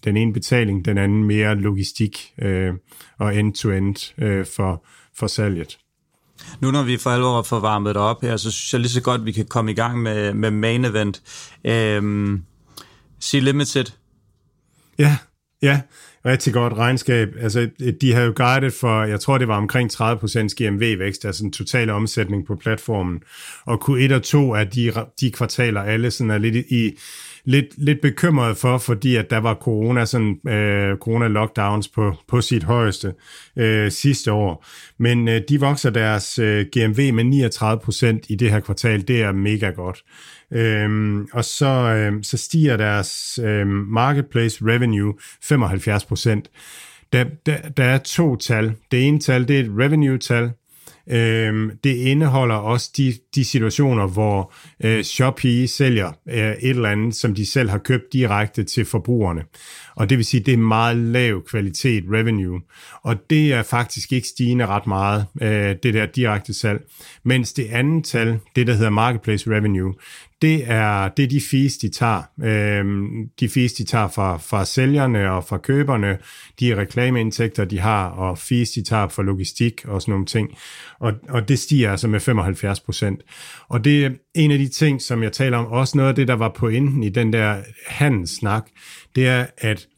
den ene betaling, den anden mere logistik øh, og end-to-end øh, for, for salget. Nu når vi for alvor får varmet det op her, så synes jeg lige så godt, at vi kan komme i gang med, med main event. Øhm, Sea Limited. Ja, ja, rigtig godt regnskab. Altså, de har jo guidet for, jeg tror, det var omkring 30% GMV-vækst, altså en total omsætning på platformen. Og Q1 og 2 er de, de kvartaler alle sådan er lidt i lidt, lidt bekymret for, fordi at der var corona, sådan, øh, corona-lockdowns på, på sit højeste øh, sidste år. Men øh, de vokser deres øh, GMV med 39 procent i det her kvartal. Det er mega godt. Øhm, og så, øhm, så stiger deres øhm, marketplace revenue 75 procent. Der, der, der er to tal. Det ene tal, det er et revenue-tal, Øh, det indeholder også de, de situationer, hvor øh, Shopee sælger øh, et eller andet, som de selv har købt direkte til forbrugerne. Og det vil sige, det er meget lav kvalitet revenue. Og det er faktisk ikke stigende ret meget, øh, det der direkte salg. Mens det andet tal, det der hedder marketplace revenue, det er, det er de fees, de tager. Øhm, de fees, de tager fra, fra sælgerne og fra køberne, de reklameindtægter, de har, og fees, de tager for logistik og sådan nogle ting. Og, og det stiger altså med 75 procent. Og det er en af de ting, som jeg taler om, også noget af det, der var pointen i den der handelssnak, det er, at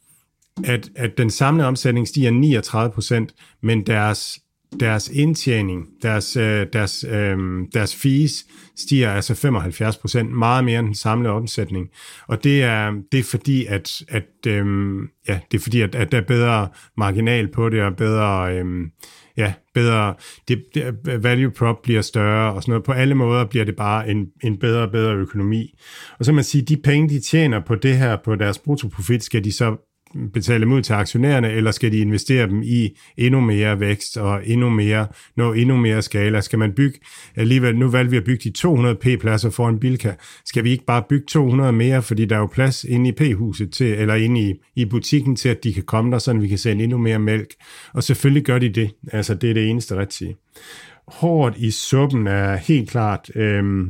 at, at den samlede omsætning stiger 39 procent, men deres deres indtjening, deres, øh, deres, øh, deres fees stiger altså 75 procent, meget mere end den samlede omsætning. Og det er, det er fordi, at, at, øh, ja, det er fordi at, at der er bedre marginal på det, og bedre, øh, ja, bedre, det, det, value prop bliver større, og sådan noget. På alle måder bliver det bare en, en bedre og bedre økonomi. Og så man sige, de penge, de tjener på det her, på deres bruttoprofit, skal de så betale dem ud til aktionærerne, eller skal de investere dem i endnu mere vækst og endnu mere, nå endnu mere skala? Skal man bygge, alligevel, nu valgte vi at bygge de 200 P-pladser foran Bilka. Skal vi ikke bare bygge 200 mere, fordi der er jo plads inde i P-huset til, eller inde i, i butikken til, at de kan komme der, så vi kan sende endnu mere mælk? Og selvfølgelig gør de det. Altså, det er det eneste rigtige. Hårdt i suppen er helt klart... Øh,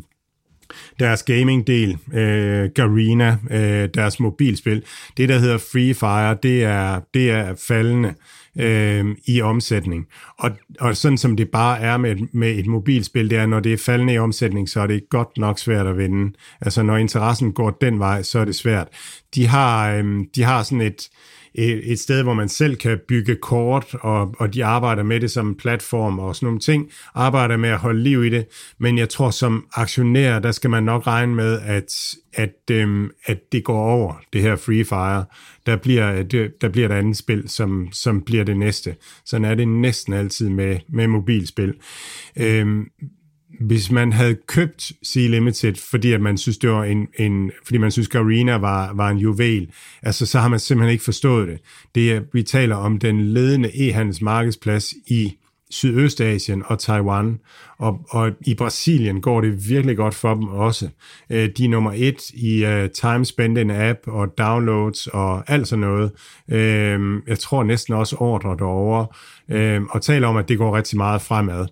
deres gaming-del, øh, Garena, øh, deres mobilspil, det der hedder Free Fire, det er, det er faldende øh, i omsætning. Og, og sådan som det bare er med, med et mobilspil, det er, når det er faldende i omsætning, så er det godt nok svært at vinde. Altså når interessen går den vej, så er det svært. De har, øh, de har sådan et, et, et sted, hvor man selv kan bygge kort, og, og de arbejder med det som en platform og sådan nogle ting, arbejder med at holde liv i det, men jeg tror som aktionær, der skal man nok regne med, at, at, øhm, at det går over, det her Free Fire. Der bliver, der bliver et andet spil, som, som bliver det næste. Sådan er det næsten altid med, med mobilspil. Øhm, hvis man havde købt Sea Limited, fordi at man synes, det var en, en fordi man synes, Garena var, var en juvel, altså så har man simpelthen ikke forstået det. det er, vi taler om den ledende e-handelsmarkedsplads i Sydøstasien og Taiwan, og, og i Brasilien går det virkelig godt for dem også. Øh, de er nummer et i uh, time spent in app og downloads og alt sådan noget. Uh, jeg tror næsten også ordre derovre, uh, og taler om, at det går rigtig meget fremad.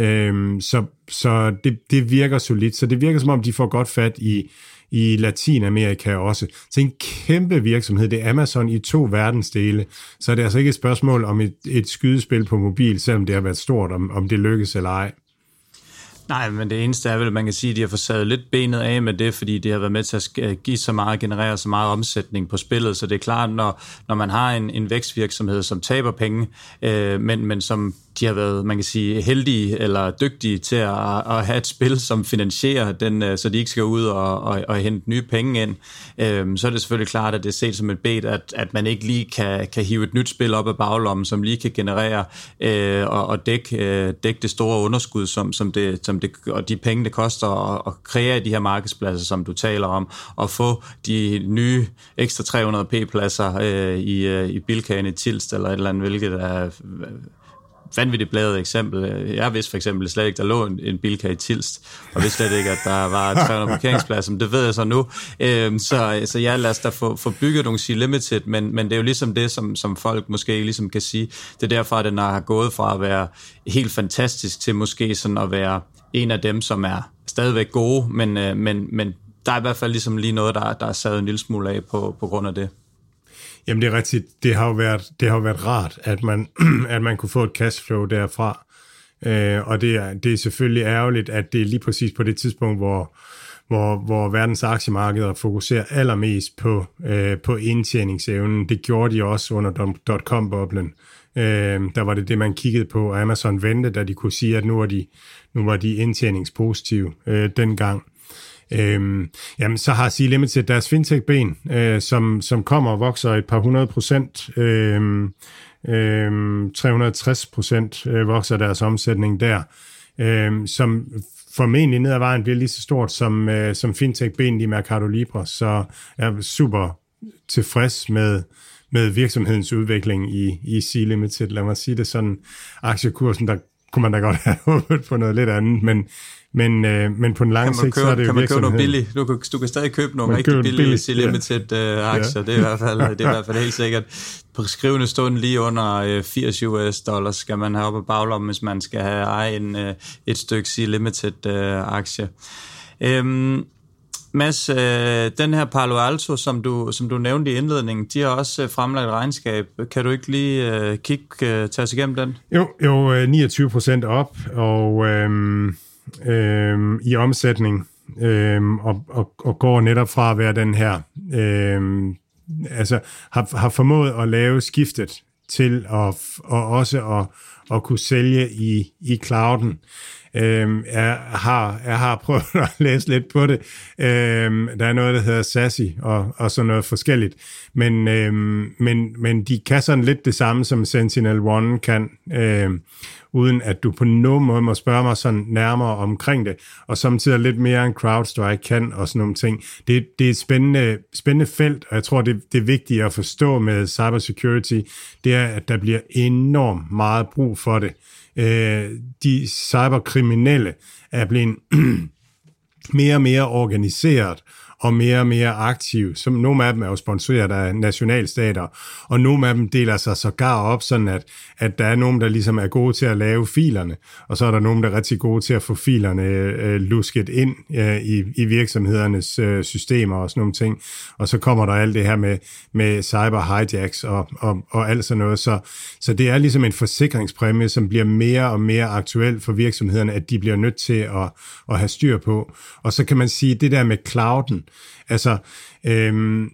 Øh, så så det, det virker solidt. Så det virker som om, de får godt fat i i Latinamerika også. Så en kæmpe virksomhed, det er Amazon i to verdensdele, så det er altså ikke et spørgsmål om et, et skydespil på mobil, selvom det har været stort, om, om det lykkes eller ej. Nej, men det eneste er vel, at man kan sige, at de har forsaget lidt benet af med det, fordi det har været med til at give så meget, generere så meget omsætning på spillet, så det er klart, når, når man har en, en vækstvirksomhed, som taber penge, øh, men, men som de har været, man kan sige, heldige eller dygtige til at, at have et spil, som finansierer den, øh, så de ikke skal ud og, og, og hente nye penge ind, øhm, så er det selvfølgelig klart, at det er set som et bed, at, at man ikke lige kan, kan hive et nyt spil op af baglommen, som lige kan generere øh, og, og dække, øh, dække det store underskud, som, som, det, som det, og de penge, det koster at, at kreere de her markedspladser, som du taler om, og få de nye ekstra 300p-pladser øh, i, øh, i Bilkagen i Tilst, eller et eller andet, hvilket er vanvittigt bladet eksempel. Jeg vidste for eksempel slet ikke, der lå en, en bilka i Tilst, og vidste slet ikke, at der var 300 parkeringspladser, men det ved jeg så nu. Øhm, så, så ja, lad os da få, få bygget nogle sige Limited, men, men det er jo ligesom det, som, som folk måske ligesom kan sige. Det er derfor, at den har gået fra at være helt fantastisk til måske sådan at være en af dem, som er stadigvæk gode, men, øh, men, men der er i hvert fald ligesom lige noget, der, der er sad en lille smule af på, på grund af det. Jamen det er rigtigt. Det har jo været, det har jo været rart, at man, at man kunne få et cashflow derfra. Øh, og det er, det er selvfølgelig ærgerligt, at det er lige præcis på det tidspunkt, hvor, hvor, hvor verdens aktiemarkeder fokuserer allermest på, øh, på indtjeningsevnen. Det gjorde de også under dot-com-boblen. Øh, der var det det, man kiggede på. Amazon ventede, da de kunne sige, at nu var de, nu var de indtjeningspositive øh, dengang. Øhm, jamen, så har Sea Limited deres fintech-ben, øh, som, som kommer og vokser et par hundrede procent. Øh, øhm, øhm 360 procent øh, vokser deres omsætning der, øhm, som formentlig ned ad vejen bliver lige så stort som, øh, som fintech-benet i Mercado Libre. Så jeg er super tilfreds med, med virksomhedens udvikling i, i Sea Limited. Lad mig sige det sådan. Aktiekursen, der kunne man da godt have håbet på noget lidt andet, men men, øh, men på en lang sigt, så er det jo Kan man købe noget billigt? Du kan, du kan stadig købe nogle rigtig billige billig, limited uh, aktier, ja. det, er i hvert fald, det er i hvert fald helt sikkert. På skrivende stund lige under uh, 80 US dollars skal man have op af baglommen, hvis man skal have eje en, uh, et stykke C Limited uh, aktie. Um, Mads, øh, den her Palo Alto, som du, som du nævnte i indledningen, de har også øh, fremlagt regnskab. Kan du ikke lige øh, kigge, øh, tage os igennem den? Jo, jo øh, 29 procent op, og... øhm, øhm, i omsætning, øhm, og, og, og går netop fra at være den her, øhm, altså har, har formået at lave skiftet til at, og også at, at kunne sælge i, i clouden. Øhm, jeg, har, jeg har prøvet at læse lidt på det. Øhm, der er noget, der hedder Sassy og, og sådan noget forskelligt. Men, øhm, men, men de kan sådan lidt det samme, som Sentinel-1 kan. Øhm, uden at du på nogen måde må spørge mig sådan nærmere omkring det, og samtidig lidt mere en CrowdStrike kan, og sådan nogle ting. Det, det er et spændende, spændende felt, og jeg tror, det, det er vigtigt at forstå med cybersecurity, det er, at der bliver enormt meget brug for det. Øh, de cyberkriminelle er blevet mere og mere organiseret, og mere og mere aktiv. Som nogle af dem er jo sponsoreret af nationalstater, og nogle af dem deler sig sågar op, sådan at, at der er nogen, der ligesom er gode til at lave filerne, og så er der nogen, der er rigtig gode til at få filerne øh, øh, lusket ind øh, i, i virksomhedernes øh, systemer og sådan nogle ting. Og så kommer der alt det her med, med cyber hijacks og, og, og alt sådan noget. Så, så det er ligesom en forsikringspræmie, som bliver mere og mere aktuel for virksomhederne, at de bliver nødt til at, at have styr på. Og så kan man sige, det der med clouden, Altså, øhm,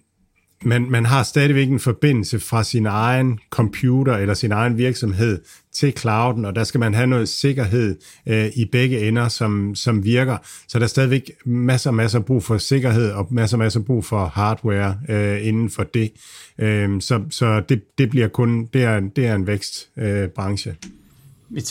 man, man har stadigvæk en forbindelse fra sin egen computer eller sin egen virksomhed til clouden, og der skal man have noget sikkerhed øh, i begge ender, som, som virker. Så der er stadigvæk masser og masser brug for sikkerhed, og masser og masser brug for hardware øh, inden for det. Øh, så så det, det bliver kun, det er, det er en vækstbranche. Øh,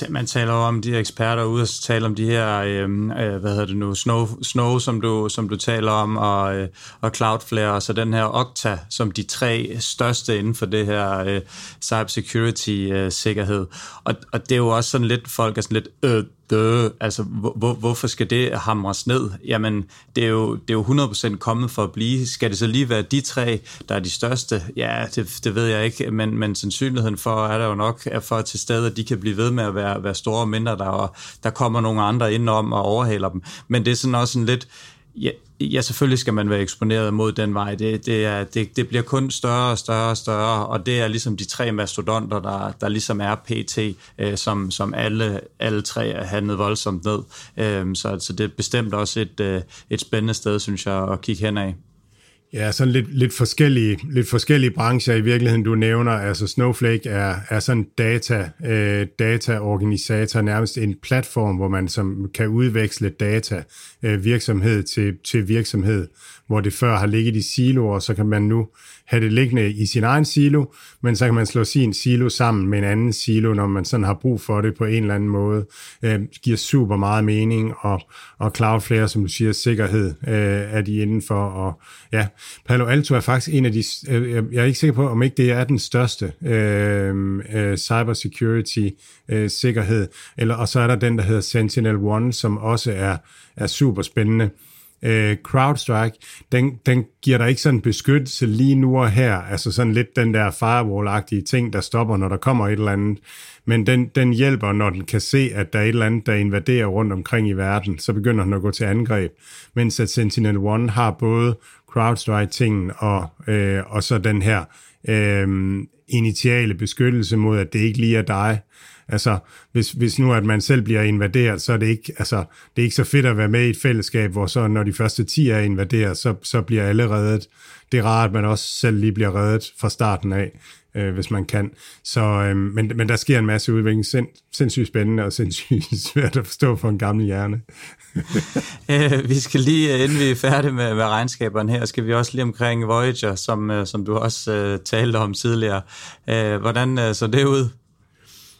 man taler jo om de her eksperter ude og taler om de her, øhm, øh, hvad hedder det nu, Snow, Snow som, du, som du taler om, og, øh, og Cloudflare, og så den her Okta, som de tre største inden for det her øh, cybersecurity-sikkerhed. Øh, og, og det er jo også sådan lidt, folk er sådan lidt, øh, dø, altså hvor, hvorfor skal det hamres ned? Jamen, det er, jo, det er jo 100% kommet for at blive. Skal det så lige være de tre, der er de største? Ja, det, det ved jeg ikke, men, men sandsynligheden for er der jo nok, er for til stede, at de kan blive ved med at være, være store og mindre, der, der kommer nogle andre ind om og overhaler dem. Men det er sådan også en lidt, ja, ja, selvfølgelig skal man være eksponeret mod den vej. Det, det, er, det, det bliver kun større og større og større, og det er ligesom de tre mastodonter, der, der ligesom er PT, øh, som, som alle, alle tre er handlet voldsomt ned. Øh, så, så det er bestemt også et, øh, et spændende sted, synes jeg, at kigge hen af. Ja, sådan lidt, lidt, forskellige, lidt forskellige brancher i virkeligheden, du nævner. Altså Snowflake er, er sådan data, øh, dataorganisator, nærmest en platform, hvor man som kan udveksle data øh, virksomhed til, til virksomhed, hvor det før har ligget i siloer, så kan man nu have det liggende i sin egen silo, men så kan man slå sin silo sammen med en anden silo, når man sådan har brug for det på en eller anden måde. Øh, giver super meget mening, og, og Cloudflare, som du siger, sikkerhed øh, er de indenfor, og ja, Palo Alto er faktisk en af de, øh, jeg er ikke sikker på, om ikke det er den største øh, øh, cybersecurity øh, sikkerhed, eller, og så er der den, der hedder Sentinel One, som også er, er super spændende. Øh, CrowdStrike, den, den giver dig ikke sådan beskyttelse lige nu og her, altså sådan lidt den der firewall-agtige ting, der stopper, når der kommer et eller andet, men den, den hjælper, når den kan se, at der er et eller andet, der invaderer rundt omkring i verden, så begynder den at gå til angreb, mens at Sentinel-1 har både CrowdStrike-tingen og, øh, og så den her øh, initiale beskyttelse mod, at det ikke lige er dig, Altså, hvis, hvis nu at man selv bliver invaderet, så er det ikke, altså, det er ikke så fedt at være med i et fællesskab, hvor så når de første 10 er invaderet, så, så bliver alle reddet. Det er rart, at man også selv lige bliver reddet fra starten af, øh, hvis man kan. Så, øh, men, men der sker en masse udvikling. Sind, sindssygt spændende og sindssygt svært at forstå for en gammel hjerne. øh, vi skal lige, øh, inden vi er færdige med, med regnskaberne her, skal vi også lige omkring Voyager, som, øh, som du også øh, talte om tidligere. Øh, hvordan øh, så det ud?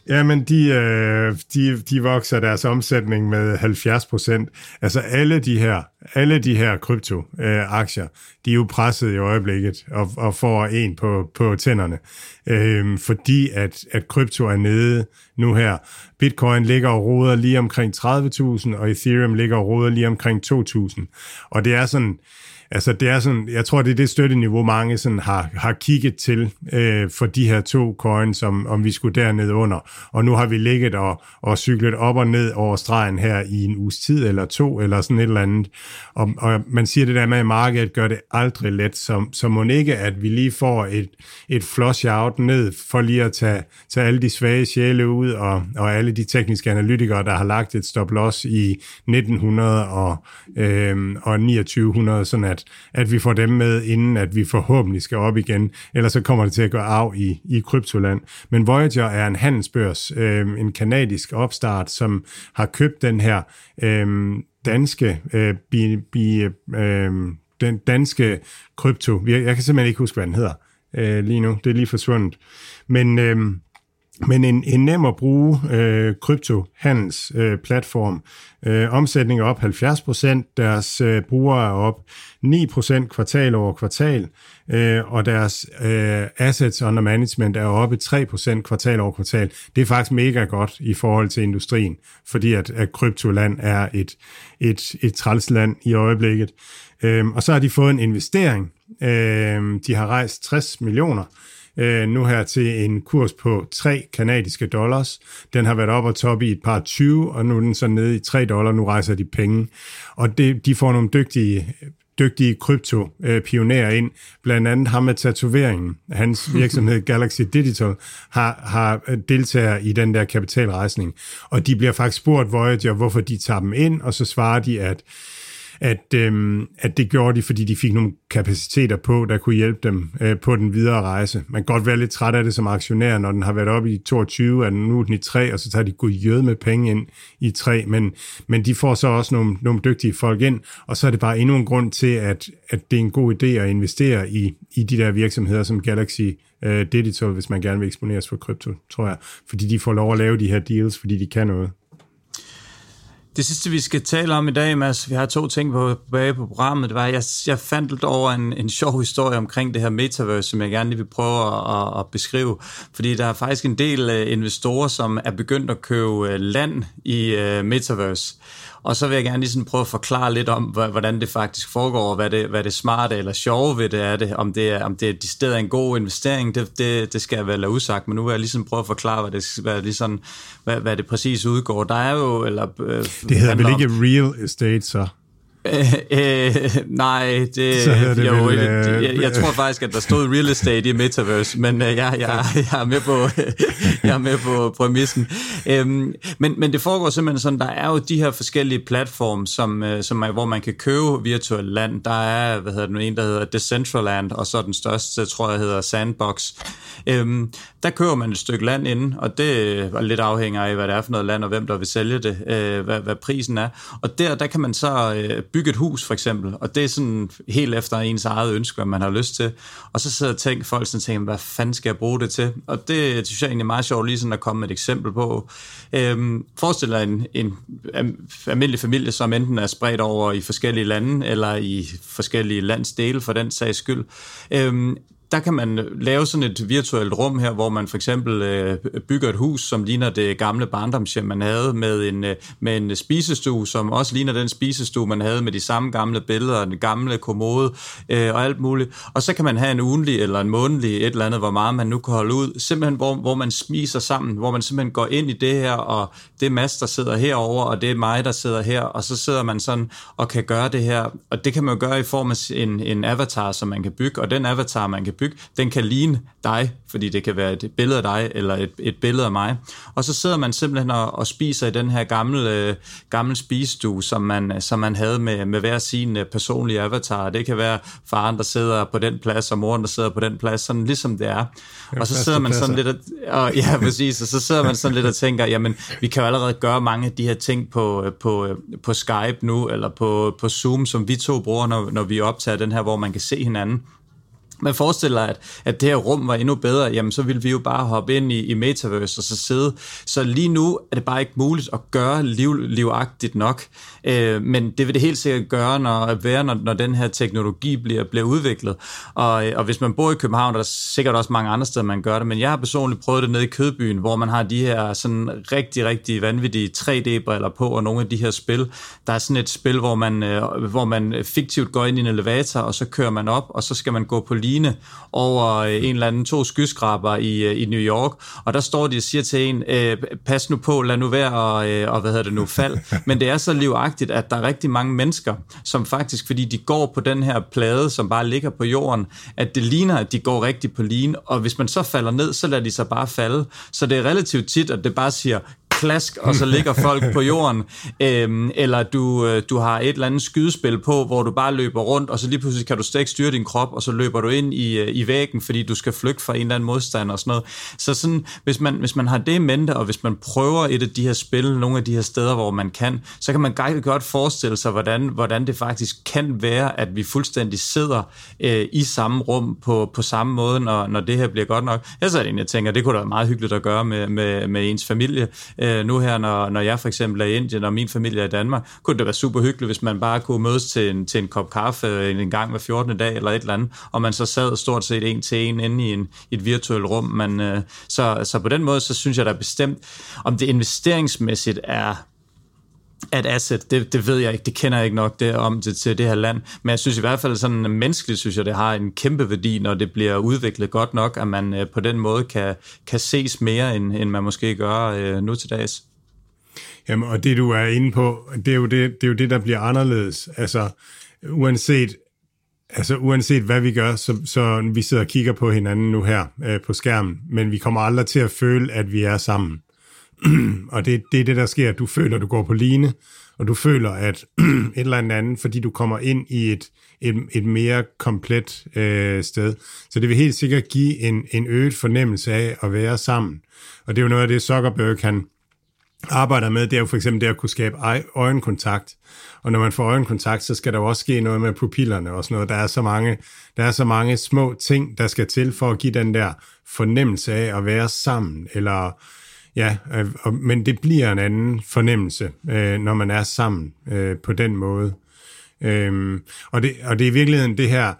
Jamen, de, øh, de, de vokser deres omsætning med 70 procent. Altså alle de her, alle de her krypto-aktier, øh, de er jo presset i øjeblikket og, og får en på, på tænderne. øhm, fordi at, at krypto er nede nu her. Bitcoin ligger og roder lige omkring 30.000, og Ethereum ligger og roder lige omkring 2.000. Og det er sådan, Altså, det er sådan, jeg tror, det er det støtteniveau, mange sådan har, har kigget til øh, for de her to coins, om, om vi skulle derned under. Og nu har vi ligget og, og cyklet op og ned over stregen her i en uges tid eller to, eller sådan et eller andet. Og, og man siger det der med, at markedet gør det aldrig let, så, så må ikke, at vi lige får et, et flush out ned, for lige at tage, tage alle de svage sjæle ud, og, og alle de tekniske analytikere, der har lagt et stop loss i 1900 og, øh, og 2900, sådan at, at vi får dem med, inden at vi forhåbentlig skal op igen, ellers så kommer det til at gå af i, i kryptoland. Men Voyager er en handelsbørs, øh, en kanadisk opstart, som har købt den her øh, danske øh, bi, bi, øh, den danske krypto. Jeg kan simpelthen ikke huske, hvad den hedder øh, lige nu. Det er lige forsvundet. Men øh, men en, en nem at bruge øh, kryptohandelsplatform. Øh, øh, omsætning er op 70%, deres øh, brugere er op 9% kvartal over kvartal, øh, og deres øh, assets under management er oppe 3% kvartal over kvartal. Det er faktisk mega godt i forhold til industrien, fordi at, at kryptoland er et, et, et trælsland i øjeblikket. Øh, og så har de fået en investering. Øh, de har rejst 60 millioner øh, nu her til en kurs på 3 kanadiske dollars. Den har været op og top i et par 20, og nu er den så nede i 3 dollar. Nu rejser de penge. Og det, de får nogle dygtige dygtige krypto-pionerer ind. Blandt andet ham med tatoveringen. Hans virksomhed Galaxy Digital har, har deltager i den der kapitalrejsning. Og de bliver faktisk spurgt Voyager, hvorfor de tager dem ind, og så svarer de, at at, øh, at det gjorde de, fordi de fik nogle kapaciteter på, der kunne hjælpe dem øh, på den videre rejse. Man kan godt være lidt træt af det som aktionær, når den har været oppe i 22, er den nu den i 3, og så tager de god jød med penge ind i 3, men, men de får så også nogle, nogle dygtige folk ind, og så er det bare endnu en grund til, at, at det er en god idé at investere i, i de der virksomheder som Galaxy øh, Digital, hvis man gerne vil eksponeres for krypto, tror jeg, fordi de får lov at lave de her deals, fordi de kan noget. Det sidste, vi skal tale om i dag, Mads, vi har to ting på, bag på programmet. Det var, jeg, jeg fandt lidt over en, en sjov historie omkring det her metaverse, som jeg gerne lige vil prøve at, at beskrive. Fordi der er faktisk en del uh, investorer, som er begyndt at købe uh, land i uh, metaverse. Og så vil jeg gerne lige sådan prøve at forklare lidt om, hvordan det faktisk foregår, og hvad det, hvad det smarte eller sjove ved det er det, om det er, om det er de steder en god investering, det, det, det skal jeg vel lade usagt, men nu vil jeg ligesom prøve at forklare, hvad det, hvad, ligesom, hvad, hvad det præcis udgår. Der er jo, eller... Øh, det hedder vel ikke real estate, så? Øh, øh, nej, det, så det jo, vel, øh, jeg, jeg tror faktisk, at der stod real estate i Metaverse, men øh, jeg, jeg, jeg, er med på, jeg er med på præmissen. Øhm, men, men det foregår simpelthen sådan, der er jo de her forskellige platforme, som, øh, som er, hvor man kan købe virtuel land. Der er, hvad hedder det en, der hedder Decentraland, og så den største, tror jeg, hedder Sandbox. Øhm, der køber man et stykke land ind, og det er lidt afhænger af, hvad det er for noget land, og hvem der vil sælge det, øh, hvad, hvad prisen er. Og der, der kan man så øh, bygge et hus, for eksempel, og det er sådan helt efter ens eget ønske, hvad man har lyst til. Og så sidder tænk, folk sådan tænker, hvad fanden skal jeg bruge det til? Og det synes jeg egentlig er meget sjovt, lige sådan at komme med et eksempel på. Øhm, forestil dig en, en almindelig familie, som enten er spredt over i forskellige lande, eller i forskellige landsdele for den sags skyld. Øhm, der kan man øh, lave sådan et virtuelt rum her, hvor man for eksempel øh, bygger et hus, som ligner det gamle barndomshjem, man havde, med en, øh, med en spisestue, som også ligner den spisestue, man havde med de samme gamle billeder, den gamle kommode øh, og alt muligt. Og så kan man have en ugenlig eller en månedlig et eller andet, hvor meget man nu kan holde ud. Simpelthen, hvor, hvor man smiser sammen, hvor man simpelthen går ind i det her, og det er Mads, der sidder herover og det er mig, der sidder her, og så sidder man sådan og kan gøre det her. Og det kan man jo gøre i form af en, en avatar, som man kan bygge, og den avatar, man kan bygge, den kan ligne dig, fordi det kan være et billede af dig, eller et, et billede af mig. Og så sidder man simpelthen og, og spiser i den her gamle, øh, gamle spisestue, som man, som man havde med, med hver sin øh, personlige avatar. Det kan være faren, der sidder på den plads, og moren, der sidder på den plads, sådan ligesom det er. Ja, og så sidder man sådan lidt og, og, ja, præcis, og så sidder man sådan lidt og tænker, jamen, vi kan jo allerede gøre mange af de her ting på, på, på Skype nu, eller på, på Zoom, som vi to bruger, når, når vi optager den her, hvor man kan se hinanden man forestiller, at, at det her rum var endnu bedre, jamen så ville vi jo bare hoppe ind i, i Metaverse og så sidde. Så lige nu er det bare ikke muligt at gøre liv, livagtigt nok. Øh, men det vil det helt sikkert gøre, når, være, når, når den her teknologi bliver, bliver udviklet. Og, og hvis man bor i København, der er sikkert også mange andre steder, man gør det, men jeg har personligt prøvet det nede i Kødbyen, hvor man har de her sådan rigtig, rigtig vanvittige 3D-briller på, og nogle af de her spil. Der er sådan et spil, hvor man, øh, hvor man fiktivt går ind i en elevator, og så kører man op, og så skal man gå på line over øh, en eller anden to skyskraber i, øh, i New York, og der står de og siger til en, øh, pas nu på, lad nu være, og, øh, og hvad hedder det nu, fald. Men det er så livagtigt, at der er rigtig mange mennesker, som faktisk, fordi de går på den her plade, som bare ligger på jorden, at det ligner, at de går rigtig på line, og hvis man så falder ned, så lader de sig bare falde. Så det er relativt tit, at det bare siger, klask, og så ligger folk på jorden. Øhm, eller du, øh, du har et eller andet skydespil på, hvor du bare løber rundt, og så lige pludselig kan du slet ikke styre din krop, og så løber du ind i, øh, i væggen, fordi du skal flygte fra en eller anden modstander og sådan noget. Så sådan, hvis man, hvis man har det i mente, og hvis man prøver et af de her spil, nogle af de her steder, hvor man kan, så kan man godt forestille sig, hvordan, hvordan det faktisk kan være, at vi fuldstændig sidder øh, i samme rum på, på samme måde, når, når det her bliver godt nok. Jeg sad egentlig tænker, det kunne da være meget hyggeligt at gøre med, med, med ens familie. Øh, Øh, nu her, når, når jeg for eksempel er i Indien, og min familie er i Danmark, kunne det være super hyggeligt, hvis man bare kunne mødes til en, til en kop kaffe en gang hver 14. dag eller et eller andet, og man så sad stort set en til en inde i en, et virtuelt rum. Man, øh, så, så på den måde, så synes jeg da bestemt, om det investeringsmæssigt er at asset, det, det ved jeg ikke, det kender jeg ikke nok det om det, til det her land, men jeg synes i hvert fald sådan menneskeligt, synes jeg, det har en kæmpe værdi, når det bliver udviklet godt nok, at man øh, på den måde kan, kan ses mere, end, end man måske gør øh, nu til dags. Jamen, og det du er inde på, det er jo det, det, er jo det der bliver anderledes. Altså, uanset, altså, uanset hvad vi gør, så, så vi sidder og kigger på hinanden nu her øh, på skærmen, men vi kommer aldrig til at føle, at vi er sammen. og det, det er det, der sker. Du føler, at du går på line, og du føler, at et eller andet, fordi du kommer ind i et, et, et mere komplet øh, sted. Så det vil helt sikkert give en, en øget fornemmelse af at være sammen. Og det er jo noget af det, Zuckerberg kan arbejder med, det er jo for eksempel det at kunne skabe øjenkontakt. Og når man får øjenkontakt, så skal der jo også ske noget med pupillerne og sådan noget. Der er så mange, der er så mange små ting, der skal til for at give den der fornemmelse af at være sammen, eller Ja, øh, men det bliver en anden fornemmelse, øh, når man er sammen øh, på den måde. Øhm, og, det, og det er i virkeligheden det her,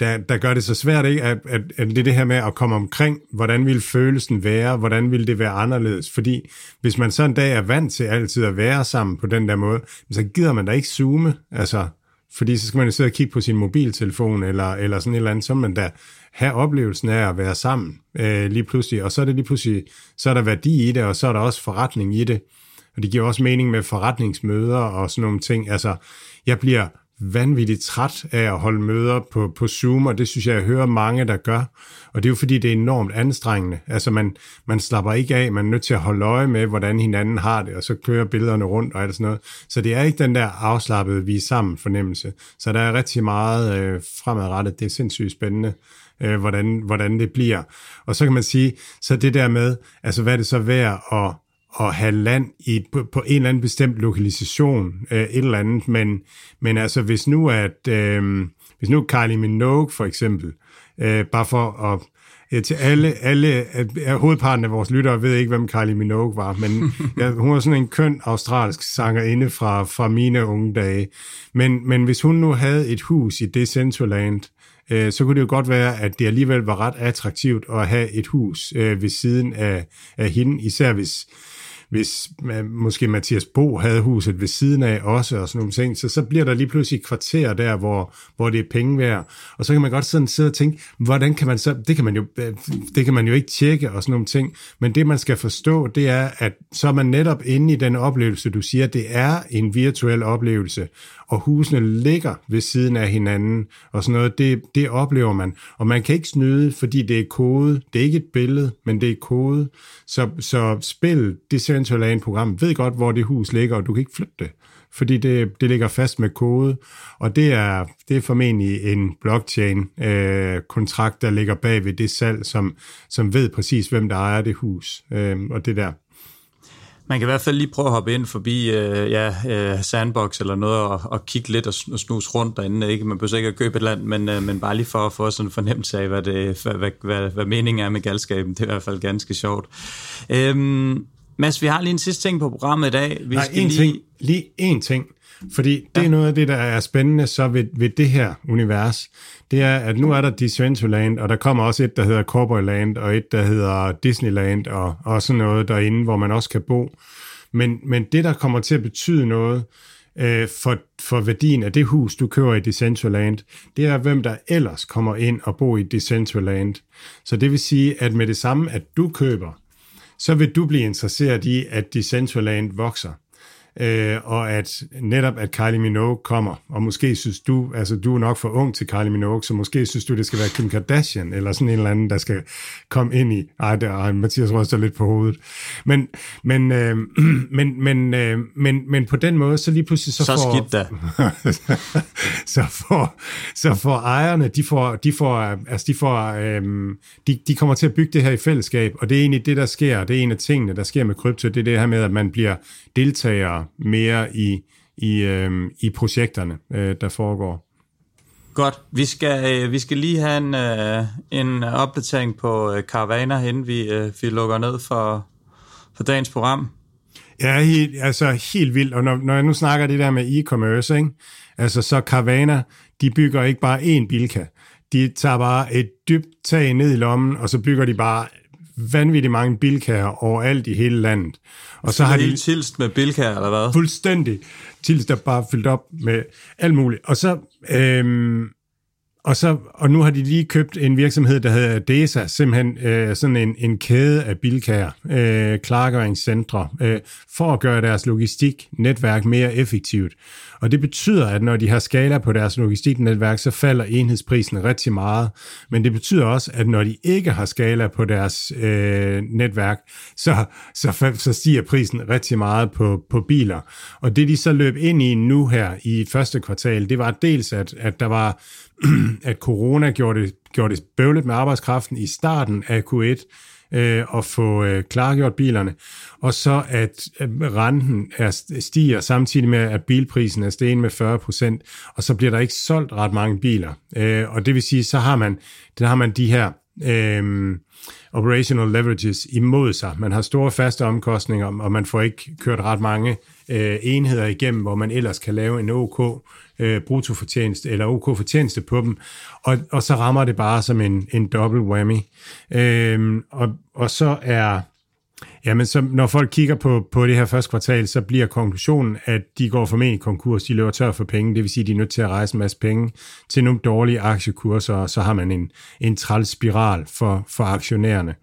der, der gør det så svært, ikke? At, at, at det er det her med at komme omkring, hvordan vil følelsen være, hvordan vil det være anderledes, fordi hvis man så en dag er vant til altid at være sammen på den der måde, så gider man da ikke zoome, altså, fordi så skal man jo sidde og kigge på sin mobiltelefon, eller, eller sådan et eller andet, så man da have oplevelsen af at være sammen øh, lige pludselig, og så er det lige pludselig, så er der værdi i det, og så er der også forretning i det, og det giver også mening med forretningsmøder og sådan nogle ting, altså, jeg bliver vanvittigt træt af at holde møder på, på Zoom, og det synes jeg, jeg hører mange, der gør. Og det er jo fordi, det er enormt anstrengende. Altså, man, man slapper ikke af, man er nødt til at holde øje med, hvordan hinanden har det, og så kører billederne rundt og alt sådan noget. Så det er ikke den der afslappede, vi er sammen fornemmelse. Så der er rigtig meget øh, fremadrettet. Det er sindssygt spændende, øh, hvordan, hvordan det bliver. Og så kan man sige, så det der med, altså hvad er det så værd at at have land i, på, på en eller anden bestemt lokalisation, øh, et eller andet, men, men altså hvis nu at, øh, hvis nu Kylie Minogue for eksempel, øh, bare for at øh, til alle, alle øh, hovedparten af vores lyttere ved ikke, hvem Kylie Minogue var, men ja, hun var sådan en køn australsk sangerinde fra, fra mine unge dage. Men, men hvis hun nu havde et hus i Decentraland, øh, så kunne det jo godt være, at det alligevel var ret attraktivt at have et hus øh, ved siden af, af hende, især hvis, hvis måske Mathias Bo havde huset ved siden af også, og sådan nogle ting, så, så bliver der lige pludselig et kvarter der, hvor, hvor det er penge værd. Og så kan man godt sådan sidde og tænke, hvordan kan man så, det kan man jo, øh, det kan man jo ikke tjekke og sådan nogle ting, men det man skal forstå, det er, at så er man netop inde i den oplevelse, du siger, det er en virtuel oplevelse, og husene ligger ved siden af hinanden, og sådan noget, det, det oplever man. Og man kan ikke snyde, fordi det er kode. Det er ikke et billede, men det er kode. Så, så spil Decentraland-program ved godt, hvor det hus ligger, og du kan ikke flytte det fordi det, det ligger fast med kode, og det er, det er formentlig en blockchain-kontrakt, øh, der ligger bag ved det salg, som, som ved præcis, hvem der ejer det hus, øh, og det der. Man kan i hvert fald lige prøve at hoppe ind forbi øh, ja, øh, Sandbox eller noget og, og kigge lidt og, snuse rundt derinde. Ikke? Man behøver ikke at købe et land, men, øh, men bare lige for at få sådan en fornemmelse af, hvad, det, hvad, hvad, hvad, hvad meningen er med galskaben. Det er i hvert fald ganske sjovt. Øhm, Mads, vi har lige en sidste ting på programmet i dag. Vi Nej, skal en lige... ting. Lige en ting. Fordi det er noget af det, der er spændende så ved, ved det her univers. Det er, at nu er der Decentraland, og der kommer også et, der hedder Cowboyland, og et, der hedder Disneyland, og, og sådan noget derinde, hvor man også kan bo. Men, men det, der kommer til at betyde noget øh, for, for værdien af det hus, du kører i Decentraland, det er, hvem der ellers kommer ind og bor i Decentraland. Så det vil sige, at med det samme, at du køber, så vil du blive interesseret i, at Decentraland vokser øh, og at netop at Kylie Minogue kommer, og måske synes du, altså du er nok for ung til Kylie Minogue, så måske synes du, det skal være Kim Kardashian, eller sådan en eller anden, der skal komme ind i, ej, der, ej Mathias ryster lidt på hovedet, men, men, øh, men, men, øh, men, men på den måde, så lige pludselig så, så får... skidt da. så får, så får ejerne, de får, de får, altså de får, øh, de, de kommer til at bygge det her i fællesskab, og det er egentlig det, der sker, det er en af tingene, der sker med krypto, det er det her med, at man bliver deltager mere i, i, øh, i projekterne, øh, der foregår. Godt. Vi skal, øh, vi skal lige have en, øh, en opdatering på øh, Caravana, inden vi, øh, vi lukker ned for, for dagens program. Ja, helt, altså helt vildt. Og når, når jeg nu snakker det der med e-commerce, ikke? altså så Caravana, de bygger ikke bare én bilka. De tager bare et dybt tag ned i lommen, og så bygger de bare vanvittigt mange bilkager overalt i hele landet. Og så har de tilst med bilkager, eller hvad? Fuldstændig. Tilst er bare fyldt op med alt muligt. Og så, øhm, og, så, og nu har de lige købt en virksomhed, der hedder DESA, simpelthen øh, sådan en, en kæde af bilkager, øh, klargøringscentre, øh, for at gøre deres logistiknetværk mere effektivt. Og det betyder, at når de har skala på deres logistiknetværk, så falder enhedsprisen rigtig meget. Men det betyder også, at når de ikke har skala på deres øh, netværk, så, så, så stiger prisen rigtig meget på, på biler. Og det de så løb ind i nu her i første kvartal, det var dels, at, at der var at corona gjorde det, gjorde det bøvlet med arbejdskraften i starten af Q1, øh, at få øh, klargjort bilerne, og så at, at renten er, stiger samtidig med, at bilprisen er steget med 40 procent, og så bliver der ikke solgt ret mange biler. Øh, og det vil sige, så har man, der har man de her øh, operational leverages imod sig. Man har store faste omkostninger, og man får ikke kørt ret mange øh, enheder igennem, hvor man ellers kan lave en OK øh, bruttofortjeneste eller OK fortjeneste på dem, og, og så rammer det bare som en, en double whammy. Øh, og, og så er Jamen, så når folk kigger på, på det her første kvartal, så bliver konklusionen, at de går formentlig konkurs, de løber tør for penge, det vil sige, at de er nødt til at rejse en masse penge til nogle dårlige aktiekurser, og så har man en, en træls spiral for, for aktionærerne.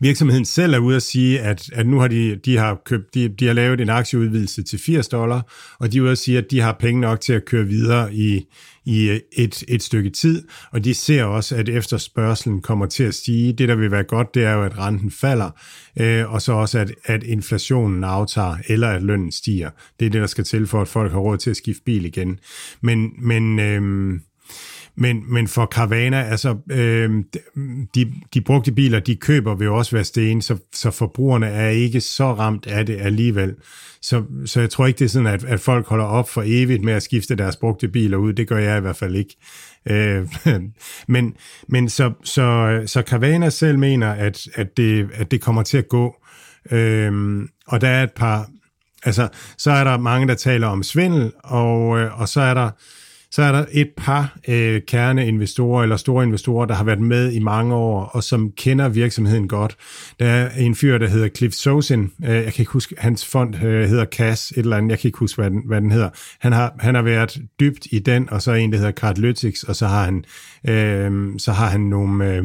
Virksomheden selv er ude at sige, at, at nu har de, de har købt, de, de har lavet en aktieudvidelse til 80 dollar, og de er ude at sige, at de har penge nok til at køre videre i, i et, et stykke tid, og de ser også, at efterspørgselen kommer til at stige. Det, der vil være godt, det er jo, at renten falder, øh, og så også, at, at inflationen aftager, eller at lønnen stiger. Det er det, der skal til for, at folk har råd til at skifte bil igen. Men, men øh, men, men for Carvana, altså øh, de, de brugte biler, de køber vil jo også være sten, så, så forbrugerne er ikke så ramt af det alligevel. Så, så jeg tror ikke, det er sådan, at, at folk holder op for evigt med at skifte deres brugte biler ud. Det gør jeg i hvert fald ikke. Øh, men men så, så, så Carvana selv mener, at, at, det, at det kommer til at gå. Øh, og der er et par... Altså, så er der mange, der taler om svindel, og, øh, og så er der så er der et par øh, kerneinvestorer eller store investorer, der har været med i mange år, og som kender virksomheden godt. Der er en fyr, der hedder Cliff Sosin. Øh, jeg kan ikke huske, hans fond øh, hedder CAS, et eller andet. Jeg kan ikke huske, hvad den, hvad den hedder. Han har, han har været dybt i den, og så er en, der hedder Cardlytics, og så har han, øh, så har han nogle... Øh,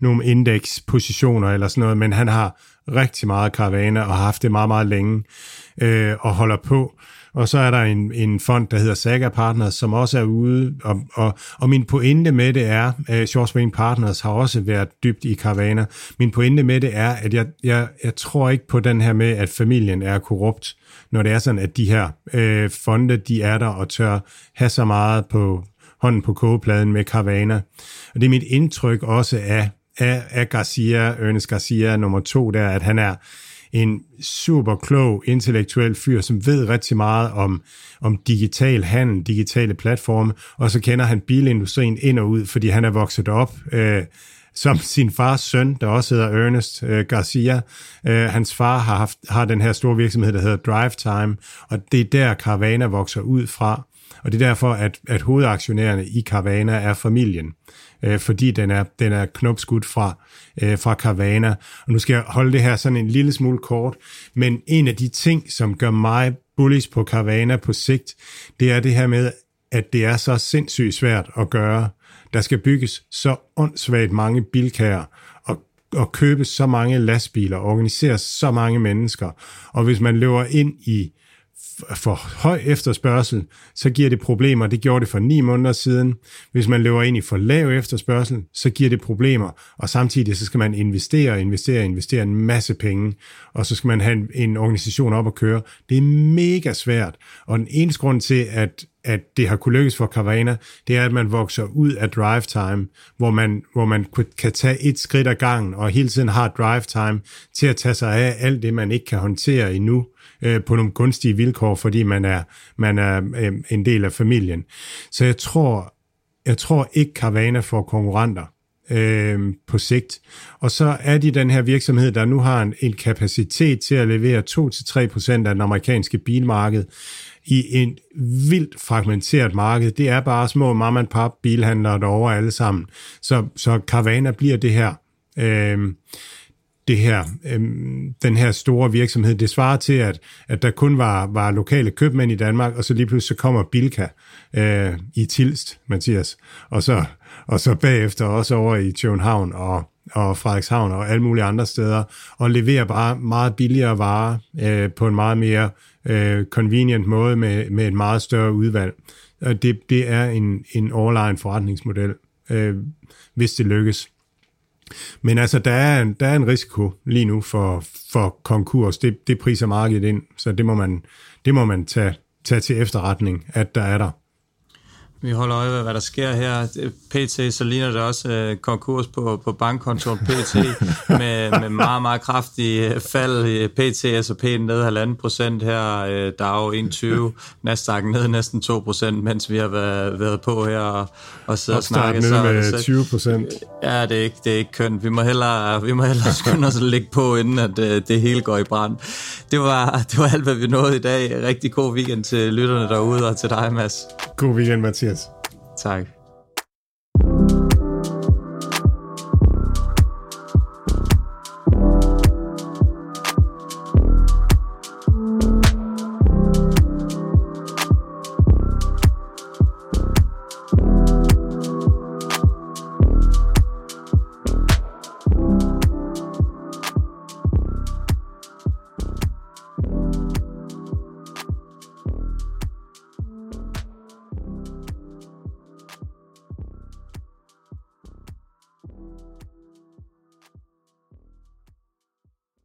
nogle indekspositioner eller sådan noget, men han har rigtig meget karavane og har haft det meget, meget længe øh, og holder på. Og så er der en, en fond, der hedder Saga Partners, som også er ude, og, og, og min pointe med det er, øh, at Short Partners har også været dybt i Carvana. Min pointe med det er, at jeg, jeg, jeg tror ikke på den her med, at familien er korrupt, når det er sådan, at de her øh, fonde, de er der og tør have så meget på hånden på kogepladen med Carvana. Og det er mit indtryk også af, af, af Garcia, Ernest Garcia nummer to, der, at han er en super klog, intellektuel fyr, som ved rigtig meget om, om digital handel, digitale platforme, og så kender han bilindustrien ind og ud, fordi han er vokset op øh, som sin fars søn, der også hedder Ernest øh, Garcia. Øh, hans far har, haft, har den her store virksomhed, der hedder Drive Time, og det er der Carvana vokser ud fra. Og det er derfor, at, at hovedaktionærerne i Carvana er familien, øh, fordi den er, den er knopskudt fra, øh, fra Carvana. Og nu skal jeg holde det her sådan en lille smule kort, men en af de ting, som gør mig bullish på Carvana på sigt, det er det her med, at det er så sindssygt svært at gøre. Der skal bygges så åndssvagt mange bilkager, og og købe så mange lastbiler, organisere så mange mennesker. Og hvis man løber ind i for høj efterspørgsel, så giver det problemer. Det gjorde det for ni måneder siden. Hvis man løber ind i for lav efterspørgsel, så giver det problemer. Og samtidig så skal man investere, investere, investere en masse penge, og så skal man have en, en organisation op at køre. Det er mega svært. Og den eneste grund til, at, at det har kunne lykkes for Carvana, det er, at man vokser ud af drive time, hvor man, hvor man kan tage et skridt ad gangen, og hele tiden har drive time til at tage sig af alt det, man ikke kan håndtere endnu øh, på nogle gunstige vilkår, fordi man er, man er øh, en del af familien. Så jeg tror, jeg tror ikke, Carvana får konkurrenter øh, på sigt. Og så er de den her virksomhed, der nu har en, en kapacitet til at levere 2-3% af den amerikanske bilmarked i en vildt fragmenteret marked. Det er bare små mom and pop bilhandlere derovre alle sammen. Så, så Carvana bliver det her øh, det her, øh, den her store virksomhed. Det svarer til, at, at der kun var, var lokale købmænd i Danmark, og så lige pludselig så kommer Bilka øh, i Tilst, Mathias, og så, og så bagefter også over i København og, og Frederikshavn og alle mulige andre steder, og leverer bare meget billigere varer øh, på en meget mere øh, convenient måde med, med et meget større udvalg. Og det, det er en, en overlegen forretningsmodel, øh, hvis det lykkes. Men altså, der er, der er en risiko lige nu for, for konkurs. Det, det priser markedet ind, så det må man, det må man tage, tage til efterretning, at der er der. Vi holder øje med, hvad der sker her. PT, så ligner det også øh, konkurs på, på bankkontoen PT, med, med meget, meget kraftige fald i PT, S&P ned 1,5 procent her, øh, Dow 21, Nasdaq ned næsten 2 procent, mens vi har været, været på her og, og sidde og snakke. ned med 20 procent. Ja, det er, ikke, det er ikke kønt. Vi må hellere, vi må hellere skynde os at lægge på, inden at øh, det hele går i brand. Det var, det var alt, hvad vi nåede i dag. Rigtig god weekend til lytterne derude og til dig, Mads. God weekend, Mathias. Tak.